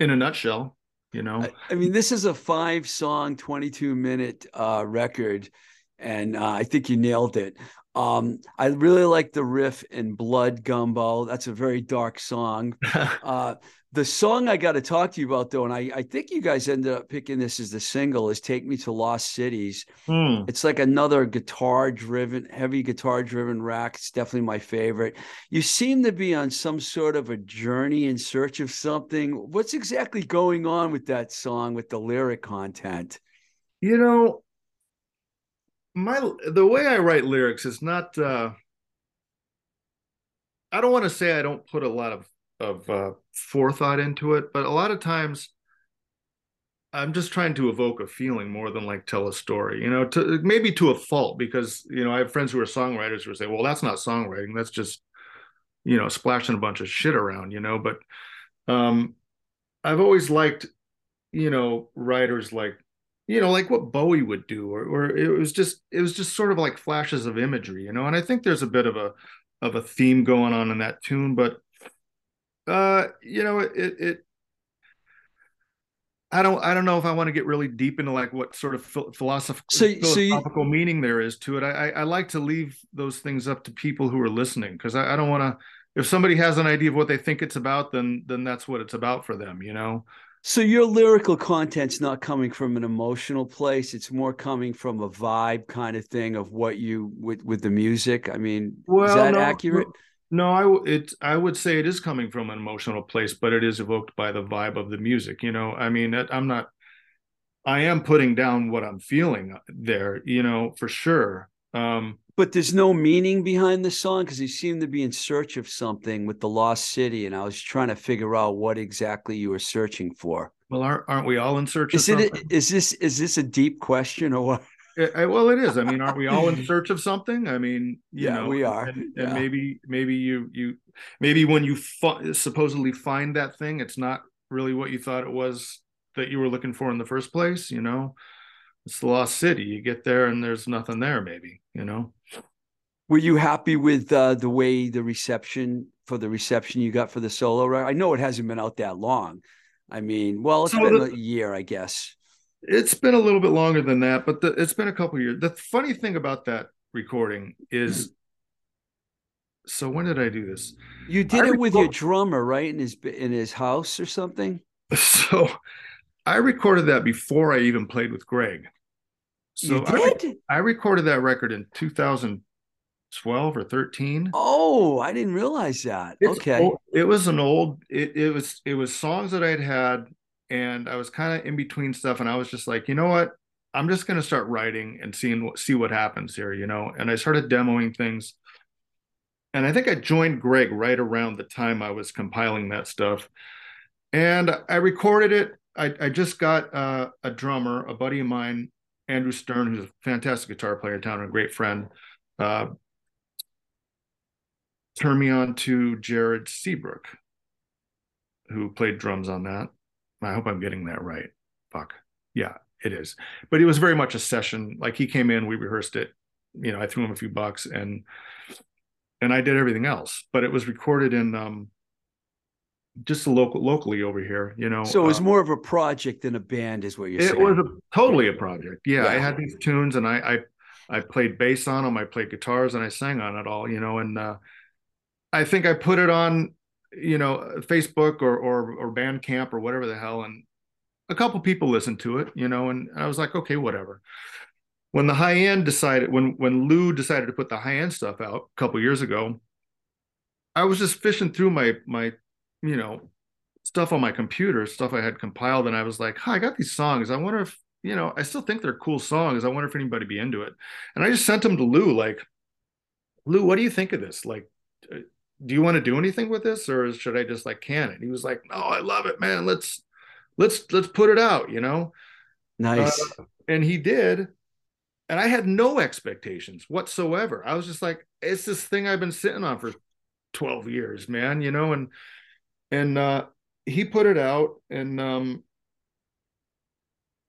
in a nutshell you know I, I mean, this is a five song, 22 minute uh, record, and uh, I think you nailed it. Um, I really like the riff in Blood Gumbo. That's a very dark song. Uh, the song I got to talk to you about, though, and I, I think you guys ended up picking this as the single, is Take Me to Lost Cities. Hmm. It's like another guitar driven, heavy guitar driven rack. It's definitely my favorite. You seem to be on some sort of a journey in search of something. What's exactly going on with that song with the lyric content? you know my the way i write lyrics is not uh i don't want to say i don't put a lot of of uh forethought into it but a lot of times i'm just trying to evoke a feeling more than like tell a story you know to maybe to a fault because you know i have friends who are songwriters who say well that's not songwriting that's just you know splashing a bunch of shit around you know but um i've always liked you know writers like you know like what bowie would do or, or it was just it was just sort of like flashes of imagery you know and i think there's a bit of a of a theme going on in that tune but uh you know it it i don't i don't know if i want to get really deep into like what sort of phil- philosoph- So- so you- philosophical meaning there is to it I, I i like to leave those things up to people who are listening because I, I don't want to if somebody has an idea of what they think it's about then then that's what it's about for them you know So your lyrical content's not coming from an emotional place. It's more coming from a vibe kind of thing of what you with with the music. I mean, is that no, accurate? No, I it I would say it is coming from an emotional place, but it is evoked by the vibe of the music. You know, I mean, I'm not. I am putting down what I'm feeling there. You know, for sure. Um, But there's no meaning behind the song because you seem to be in search of something with the Lost City, and I was trying to figure out what exactly you were searching for. well, aren't aren't we all in search Is of it something? is this is this a deep question or what? I- I- well, it is. I mean, aren't we all in search of something? I mean, you Yeah, know, we are. And, and Yeah. maybe maybe you you maybe when you fu- supposedly find that thing, it's not really what you thought it was that you were looking for in the first place. You know, it's the lost city. You get there and there's nothing there. Maybe you know. Were you happy with uh, the way the reception for the reception you got for the solo record? I know it hasn't been out that long. I mean, well, it's So been the- a year, I guess. It's been a little bit longer than that, but the, it's been a couple years. The funny thing about that recording is, mm-hmm. so when did I do this? You did I it with your drummer, right? In his in his house or something. So I recorded that before I even played with Greg. So you I, re- did? I recorded that record in 2012 or 13. oh, I didn't realize that. It's okay. old- It was an old. It, it was it was songs that I'd had, and I was kind of in between stuff, and I was just like, you know what? I'm just gonna start writing and seeing see what happens here, you know. And I started demoing things, and I think I joined Greg right around the time I was compiling that stuff, and I recorded it. I, I just got uh, a drummer, a buddy of mine, Andrew Stern, who's a fantastic guitar player in town and a great friend. Uh, turned me on to Jared Seabrook, who played drums on that. I hope I'm getting that right. Fuck. Yeah, it is. But it was very much a session. Like he came in, we rehearsed it. You know, I threw him a few bucks and and I did everything else. But it was recorded in um just local locally over here, you know. So it was um, more of a project than a band, is what you're it saying. was a, totally a project. Yeah, Yeah. I had these tunes and I, I I played bass on them, I played guitars and I sang on it all, you know, and uh I think I put it on, you know, Facebook or or or Bandcamp or whatever the hell and a couple people listened to it, you know, and I was like, okay, whatever. When the high end decided when when Lou decided to put the high end stuff out a couple years ago, I was just fishing through my my you know stuff on my computer, stuff I had compiled, and I was like, "Hi, I got these songs. I wonder if you know. I still think they're cool songs. I wonder if anybody be into it." And I just sent them to Lou, like, "Lou, what do you think of this? Like, do you want to do anything with this, or should I just like can it?" He was like, "No, I love it, man. Let's let's let's put it out." You know, nice. uh, and he did. And I had no expectations whatsoever. I was just like, it's this thing I've been sitting on for 12 years, man, you know, and and uh he put it out and um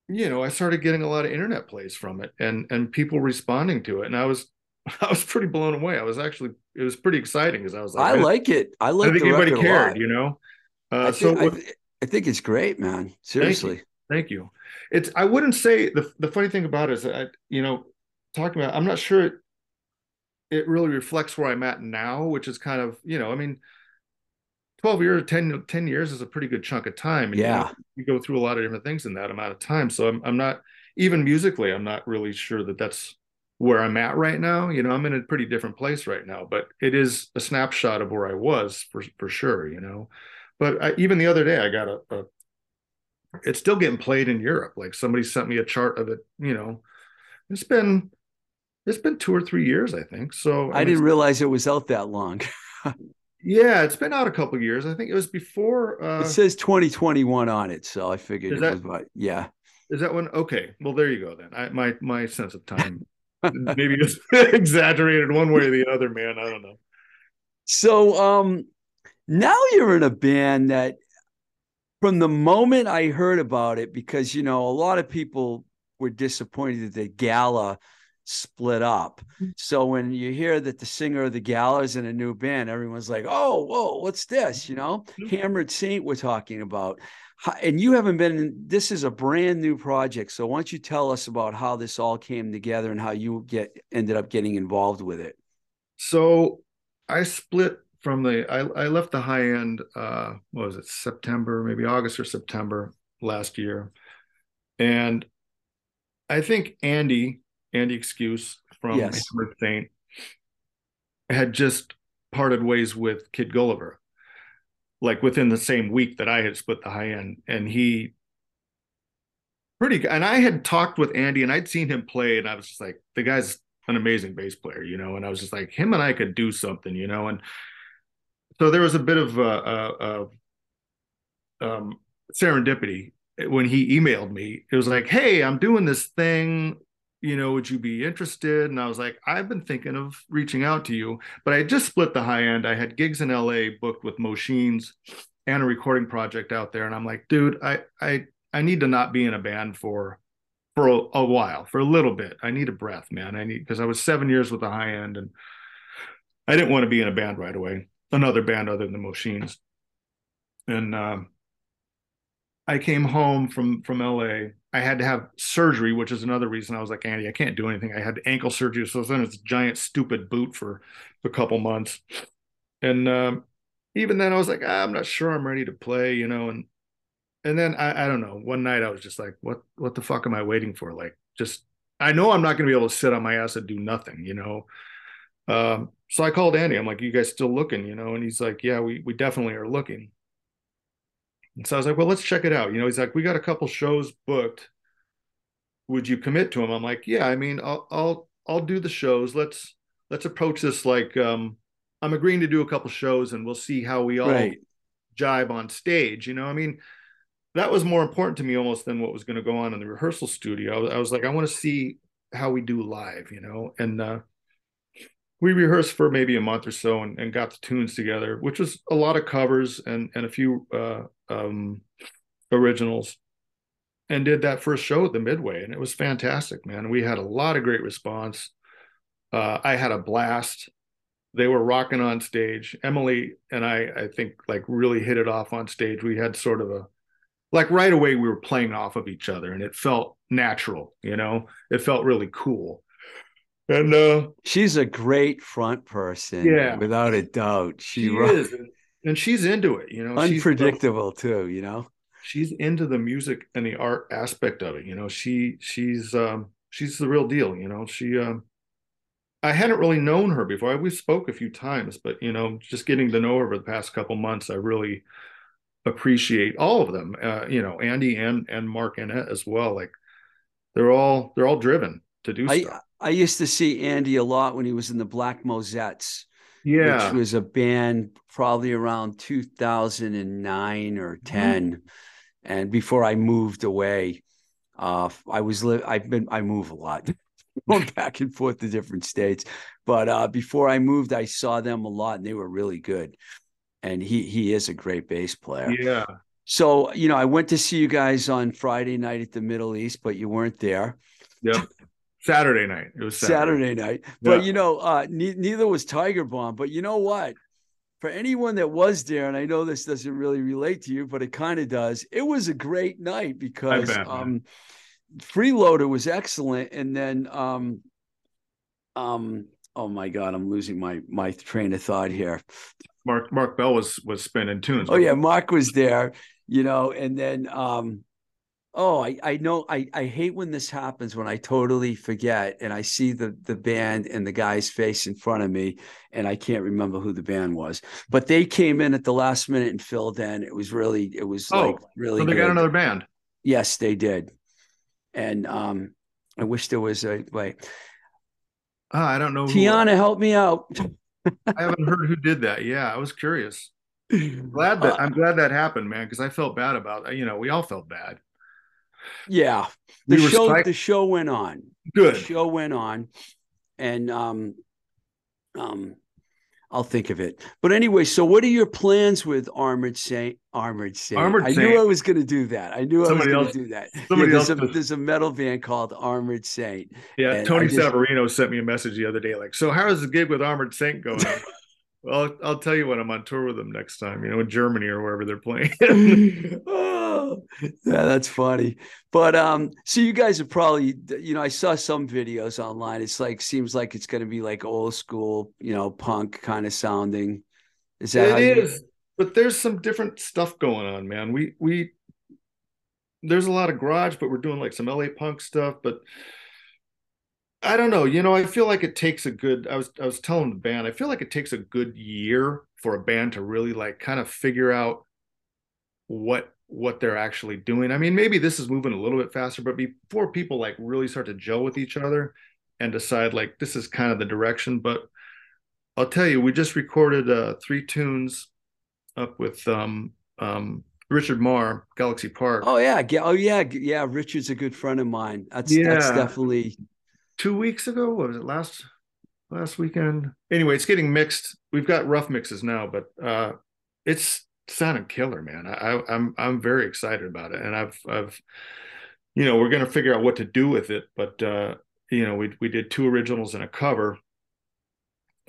you know, I started getting a lot of internet plays from it and and people responding to it. And I was I was pretty blown away. I was actually it was pretty exciting because I was like, I like it. I I like don't think anybody cared, you know. Uh I, so think, I, th- I think it's great, man. Seriously. Thank you. It's I wouldn't say the the funny thing about it is that I, you know, talking about I'm not sure it, it really reflects where I'm at now, which is kind of, you know, I mean 12 years, 10, 10 years is a pretty good chunk of time. And, you know, Yeah. you go through a lot of different things in that amount of time. So I'm I'm not even musically, I'm not really sure that that's where I'm at right now. You know, I'm in a pretty different place right now, but it is a snapshot of where I was for for sure, you know. But I, even the other day, I got a, a it's still getting played in Europe. Like somebody sent me a chart of it. You know, it's been it's been two or three years, I think. So I mean, didn't realize it was out that long. Yeah, it's been out a couple of years. I think it was before. Uh, it says 2021 on it, so I figured it that- was about yeah. is that one? Okay, well there you go then. I, my my sense of time maybe just exaggerated one way or the other, man. I don't know. So um now you're in a band that from the moment I heard about it, because you know, a lot of people were disappointed that the gala split up. So when you hear that the singer of the gala is in a new band, everyone's like, oh, whoa, what's this? You know, Hammered Saint we're talking about. How- And you haven't been, in, this is a brand new project. So why don't you tell us about how this all came together and how you get ended up getting involved with it? So I split from the I, I left the high end uh what was it September maybe August or September last year and I think Andy Andy Excuse from Yes. Hammered Saint had just parted ways with Kid Gulliver like within the same week that I had split the high end and he pretty and I had talked with Andy and I'd seen him play and I was just like the guy's an amazing bass player you know and I was just like him and I could do something you know and so there was a bit of uh, um, serendipity when he emailed me. It was like hey I'm doing this thing you know would you be interested and I was like I've been thinking of reaching out to you but I just split the high end I had gigs in LA booked with Moshines and a recording project out there and I'm like dude I I I need to not be in a band for for a, a while, for a little bit. I need a breath, man. I need because I was seven years with the high end, and I didn't want to be in a band right away, another band other than the Machines. And um, I came home from from LA. I had to have surgery, which is another reason I was like, Andy, I can't do anything. I had ankle surgery, so I was in this giant stupid boot for a couple months, and um, even then, I was like, ah, I'm not sure I'm ready to play, you know, and and then I, I don't know. One night I was just like, what what the fuck am I waiting for? Like, just I know I'm not going to be able to sit on my ass and do nothing, you know. Um, so I called Andy. I'm like, you guys still looking, you know? And he's like, yeah, we we definitely are looking. And so I was like, well, let's check it out. You know, he's like, we got a couple shows booked. Would you commit to them? I'm like, yeah. I mean, I'll I'll I'll do the shows. Let's let's approach this like um, I'm agreeing to do a couple shows, and we'll see how we all Right. jibe on stage. You know, I mean, that was more important to me almost than what was going to go on in the rehearsal studio. I was, I was like, I want to see how we do live, you know, and uh, we rehearsed for maybe a month or so and, and got the tunes together, which was a lot of covers and and a few uh, um, originals, and did that first show at the Midway, and it was fantastic, man. We had a lot of great response. Uh, I had a blast. They were rocking on stage. Emily and I, I think, like really hit it off on stage. We had sort of a like right away we were playing off of each other, and it felt natural. You know, it felt really cool and uh, she's a great front person. Yeah, without a doubt. She, she is, and she's into it. You know, unpredictable too. You know, she's into the music and the art aspect of it. You know, she she's um, she's the real deal. You know, she. Um, I hadn't really known her before. I, we spoke a few times, but you know, just getting to know her over the past couple months, I really appreciate all of them. Uh, you know, Andy and and Mark Annette as well. Like they're all they're all driven to do I, stuff. I used to see Andy a lot when he was in the Black Mosettes. Yeah. Which was a band probably around 2009 or mm-hmm. 10. Mm-hmm. And before I moved away, uh, I was li- I've been I move a lot, going back and forth to different states. But uh, before I moved, I saw them a lot, and they were really good. And he he is a great bass player. Yeah. So you know, I went to see you guys on Friday night at the Middle East, but you weren't there. Yep. Saturday night. It was Saturday, Saturday night. But yeah. you know, uh, ne- neither was Tiger Bomb. But you know what? For anyone that was there, and I know this doesn't really relate to you, but it kind of does. It was a great night because bet, um, Freeloader was excellent, and then um, um, oh my god, I'm losing my my train of thought here. Mark Mark Bell was was spinning tunes. Oh yeah, Mark was there, you know, and then um, Oh, I, I know I, I hate when this happens when I totally forget and I see the the band and the guy's face in front of me and I can't remember who the band was. But they came in at the last minute and filled in. It was really it was oh, like really so they good. got another band. Yes, they did. And um I wish there was a way. Uh, I don't know. Tiana, who, help me out. I haven't heard who did that. Yeah, I was curious. glad that uh, I'm glad that happened, man, because I felt bad about you know, we all felt bad. Yeah, the we show the show went on. Good the show went on, and um, um, I'll think of it. But anyway, so what are your plans with Armored Saint? Armored Saint. Armored Saint. I knew I was going to do that. I knew somebody I was going to do that. Somebody yeah, else. There's a, there's a, metal band called Armored Saint. Yeah, Tony just, Savarino sent me a message the other day, like, "So how is the gig with Armored Saint going?" Well, I'll, I'll tell you when I'm on tour with them next time, you know, in Germany or wherever they're playing. oh, yeah, that's funny. But um, so you guys are probably, you know, I saw some videos online. It's like seems like it's going to be like old school, you know, punk kind of sounding. Is that it is? You... But there's some different stuff going on, man. We we there's a lot of garage, but we're doing like some LA punk stuff, but I don't know. You know, I feel like it takes a good. I was I was telling the band, I feel like it takes a good year for a band to really like kind of figure out what what they're actually doing. I mean, maybe this is moving a little bit faster, but before people like really start to gel with each other and decide like this is kind of the direction. But I'll tell you, we just recorded uh, three tunes up with um um Richard Marr, Galaxy Park. Oh yeah, oh yeah, yeah. Richard's a good friend of mine. That's yeah. that's definitely two weeks ago. What was it last last weekend? Anyway, it's getting mixed. We've got rough mixes now, but uh, it's sounding killer, man. I, I'm I'm very excited about it, and I've I've you know we're gonna figure out what to do with it, but uh, you know we we did two originals and a cover.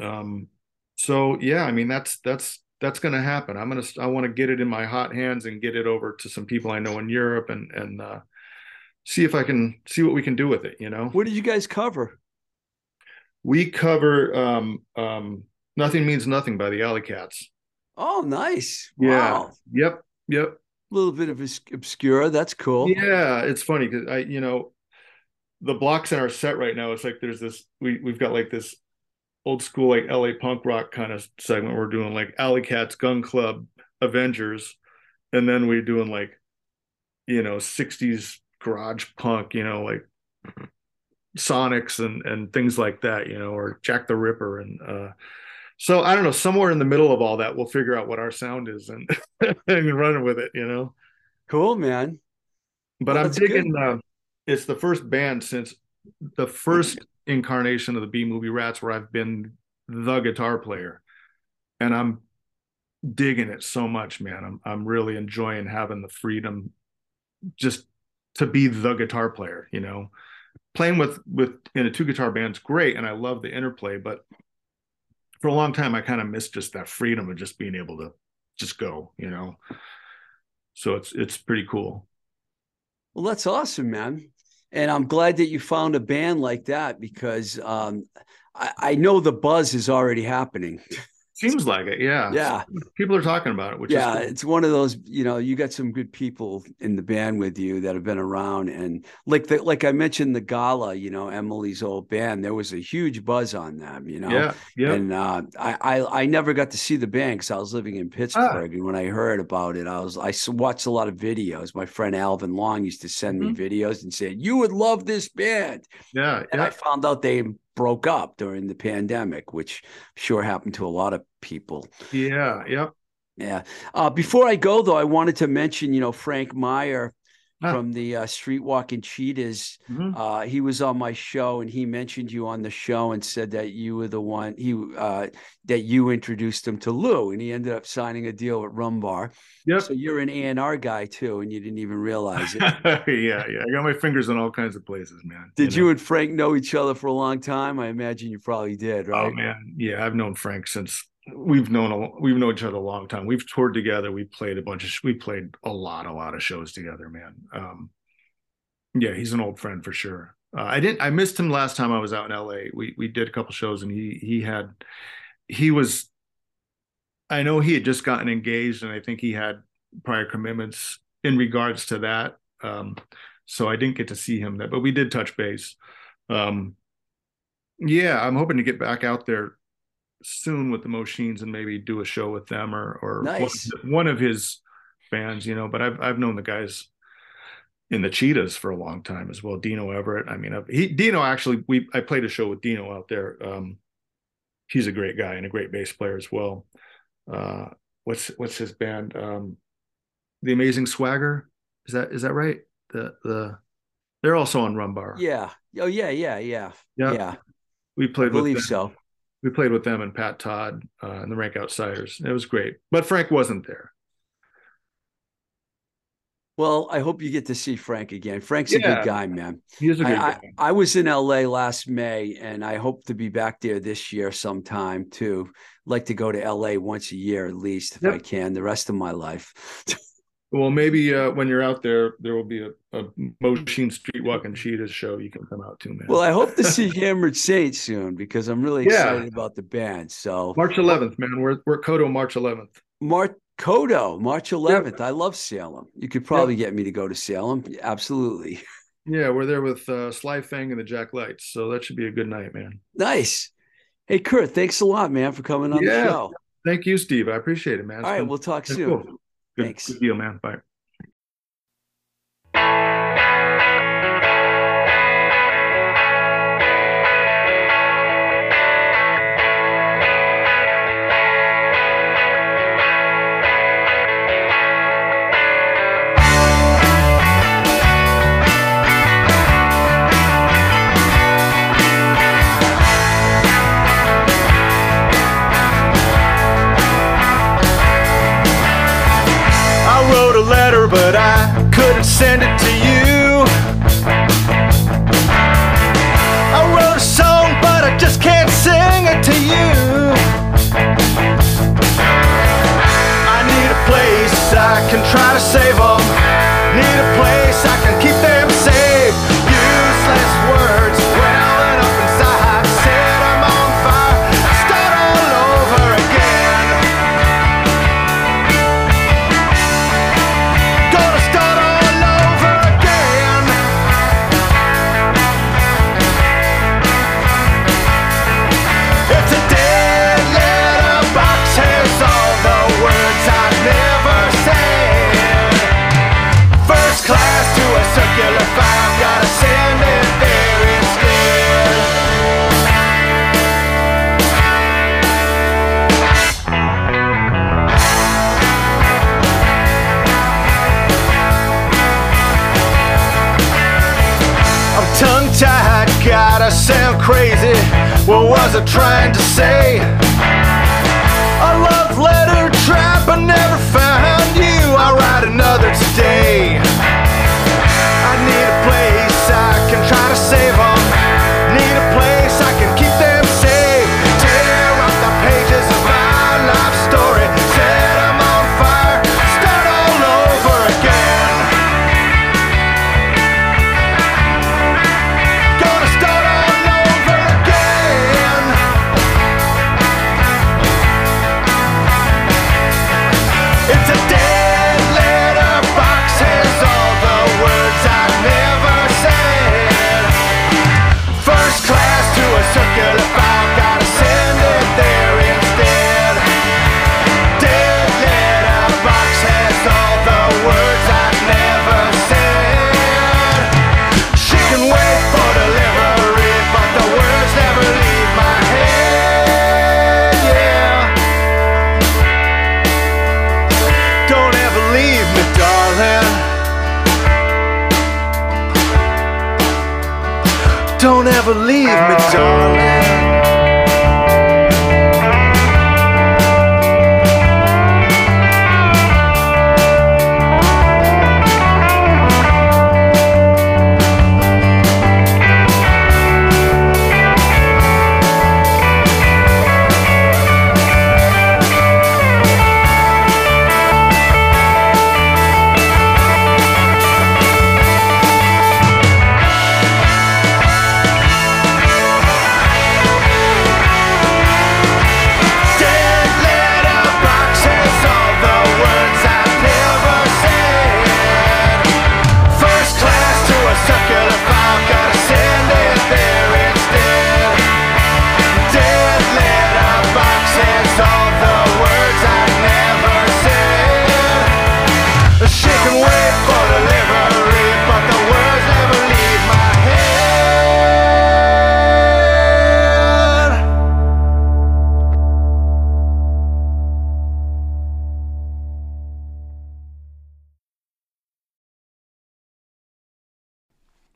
Um, so yeah, I mean that's that's that's going to happen. I'm going to, I want to get it in my hot hands and get it over to some people I know in Europe and, and, uh, see if I can see what we can do with it. You know, what did you guys cover? We cover um, um, "Nothing Means Nothing" by the Alley Cats. Oh, nice! Yeah. Wow. Yep. Yep. A little bit of obscure. That's cool. Yeah, it's funny because I, you know, the blocks in our set right now. It's like there's this. We we've got like this old school like LA punk rock kind of segment. We're doing like Alley Cats, Gun Club, Avengers, and then we're doing like, you know, '60s garage punk, you know, like Sonics and and things like that, you know, or Jack the Ripper and uh so I don't know, somewhere in the middle of all that we'll figure out what our sound is and and run with it, you know. Cool, man. But well, I'm digging uh, it's the first band since the first incarnation of the B movie Rats where I've been the guitar player, and I'm digging it so much, man. I'm I'm really enjoying having the freedom just to be the guitar player, you know. Playing with with in a two guitar band's great and I love the interplay, but for a long time I kind of missed just that freedom of just being able to just go, you know. So it's it's pretty cool. Well, that's awesome, man. And I'm glad that you found a band like that because um, I, I know the buzz is already happening. Seems like it, yeah. Yeah. People are talking about it, which yeah, is cool. it's one of those, you know, you got some good people in the band with you that have been around. And like the, like I mentioned the gala, you know, Emily's old band, there was a huge buzz on them, you know. Yeah, yeah. And uh, I, I I never got to see the band because I was living in Pittsburgh, and when I heard about it, I was I watched a lot of videos. My friend Alvin Long used to send me videos and said, "You would love this band." yeah, And yeah. I found out they broke up during the pandemic, which sure happened to a lot of people. Yeah, yeah. Yeah. Uh, before I go, though, I wanted to mention, you know, Frank Meyer Ah. from the uh, Streetwalking Cheetahs. Mhm. Uh, he was on my show, and he mentioned you on the show and said that you were the one he uh, that you introduced him to Lou, and he ended up signing a deal with Rumbar. Yep. So you're an A and R guy too, and you didn't even realize it. yeah, yeah. I got my fingers in all kinds of places, man. Did know? you and Frank know each other for a long time? I imagine you probably did, right? Oh man, yeah. I've known Frank since we've known a, we've known each other a long time. We've toured together. We played a bunch of we played a lot, a lot of shows together, man. Um, yeah, he's an old friend for sure. Uh, I didn't. I missed him last time I was out in L.A. We we did a couple shows, and he he had he was. I know he had just gotten engaged, and I think he had prior commitments in regards to that. Um, so I didn't get to see him, that, but we did touch base. Um, yeah, I'm hoping to get back out there soon with the Moshines and maybe do a show with them or or one- Nice. one, of his bands, you know. But I've I've known the guys in the Cheetahs for a long time as well. Dino Everett. I mean, he Dino actually we I played a show with Dino out there. Um, he's a great guy and a great bass player as well. Uh, what's what's his band? Um, the Amazing Swagger. Is that is that right? The the they're also on Rumbar. Yeah. Oh yeah, yeah, yeah. Yeah. Yeah. We I played with believe so. We played with them and Pat Todd uh, and the Rank Outsiders. It was great, but Frank wasn't there. Well, I hope you get to see Frank again. Frank's a good guy, man. He is a good I, I, guy. I was in LA last May and I hope to be back there this year sometime too. Like to go to LA once a year at least if Yep. I can, the rest of my life. Well, maybe uh, when you're out there, there will be a, a Motion Streetwalking Cheetahs show you can come out to, man. well, I hope to see Hammered Saint soon because I'm really Yeah. excited about the band. So March 11th, man. We're we're Koto March 11th. Mar- Koto, March 11th. I love Salem. You could probably get me to go to Salem. Absolutely. Yeah, we're there with uh, Sly Fang and the Jack Lights, so that should be a good night, man. Nice. Hey, Kurt, thanks a lot, man, for coming on Yeah. the show. Thank you, Steve. I appreciate it, man. It's All right, been- we'll talk soon. cool. Good, Thanks. good deal, man. Bye. I What was I trying to say?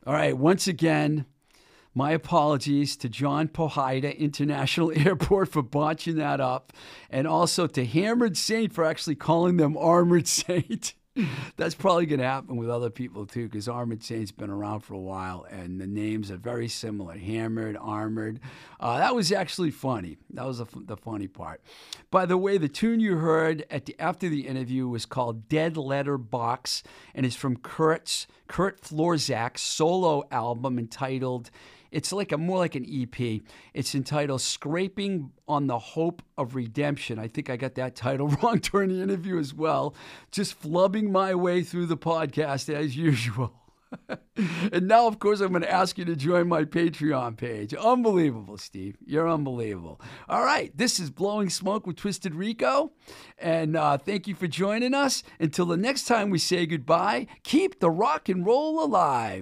All right, once again, my apologies to John Powhida International Airport for botching that up, and also to Hammered Saint for actually calling them Armored Saint. That's probably going to happen with other people too, because Armored Saint's been around for a while, and the names are very similar: Hammered, Armored. Uh, that was actually funny. That was the, the funny part. By the way, the tune you heard at the after the interview was called "Dead Letter Box," and is from Kurt's Kurt Florzak's solo album entitled. It's like a more like an EP. It's entitled "Scraping on the Hope of Redemption." I think I got that title wrong during the interview as well. Just flubbing my way through the podcast as usual. and now, of course, I'm going to ask you to join my Patreon page. Unbelievable, Steve. You're unbelievable. All right, this is Blowing Smoke with Twisted Rico. And uh, thank you for joining us. Until the next time we say goodbye, keep the rock and roll alive.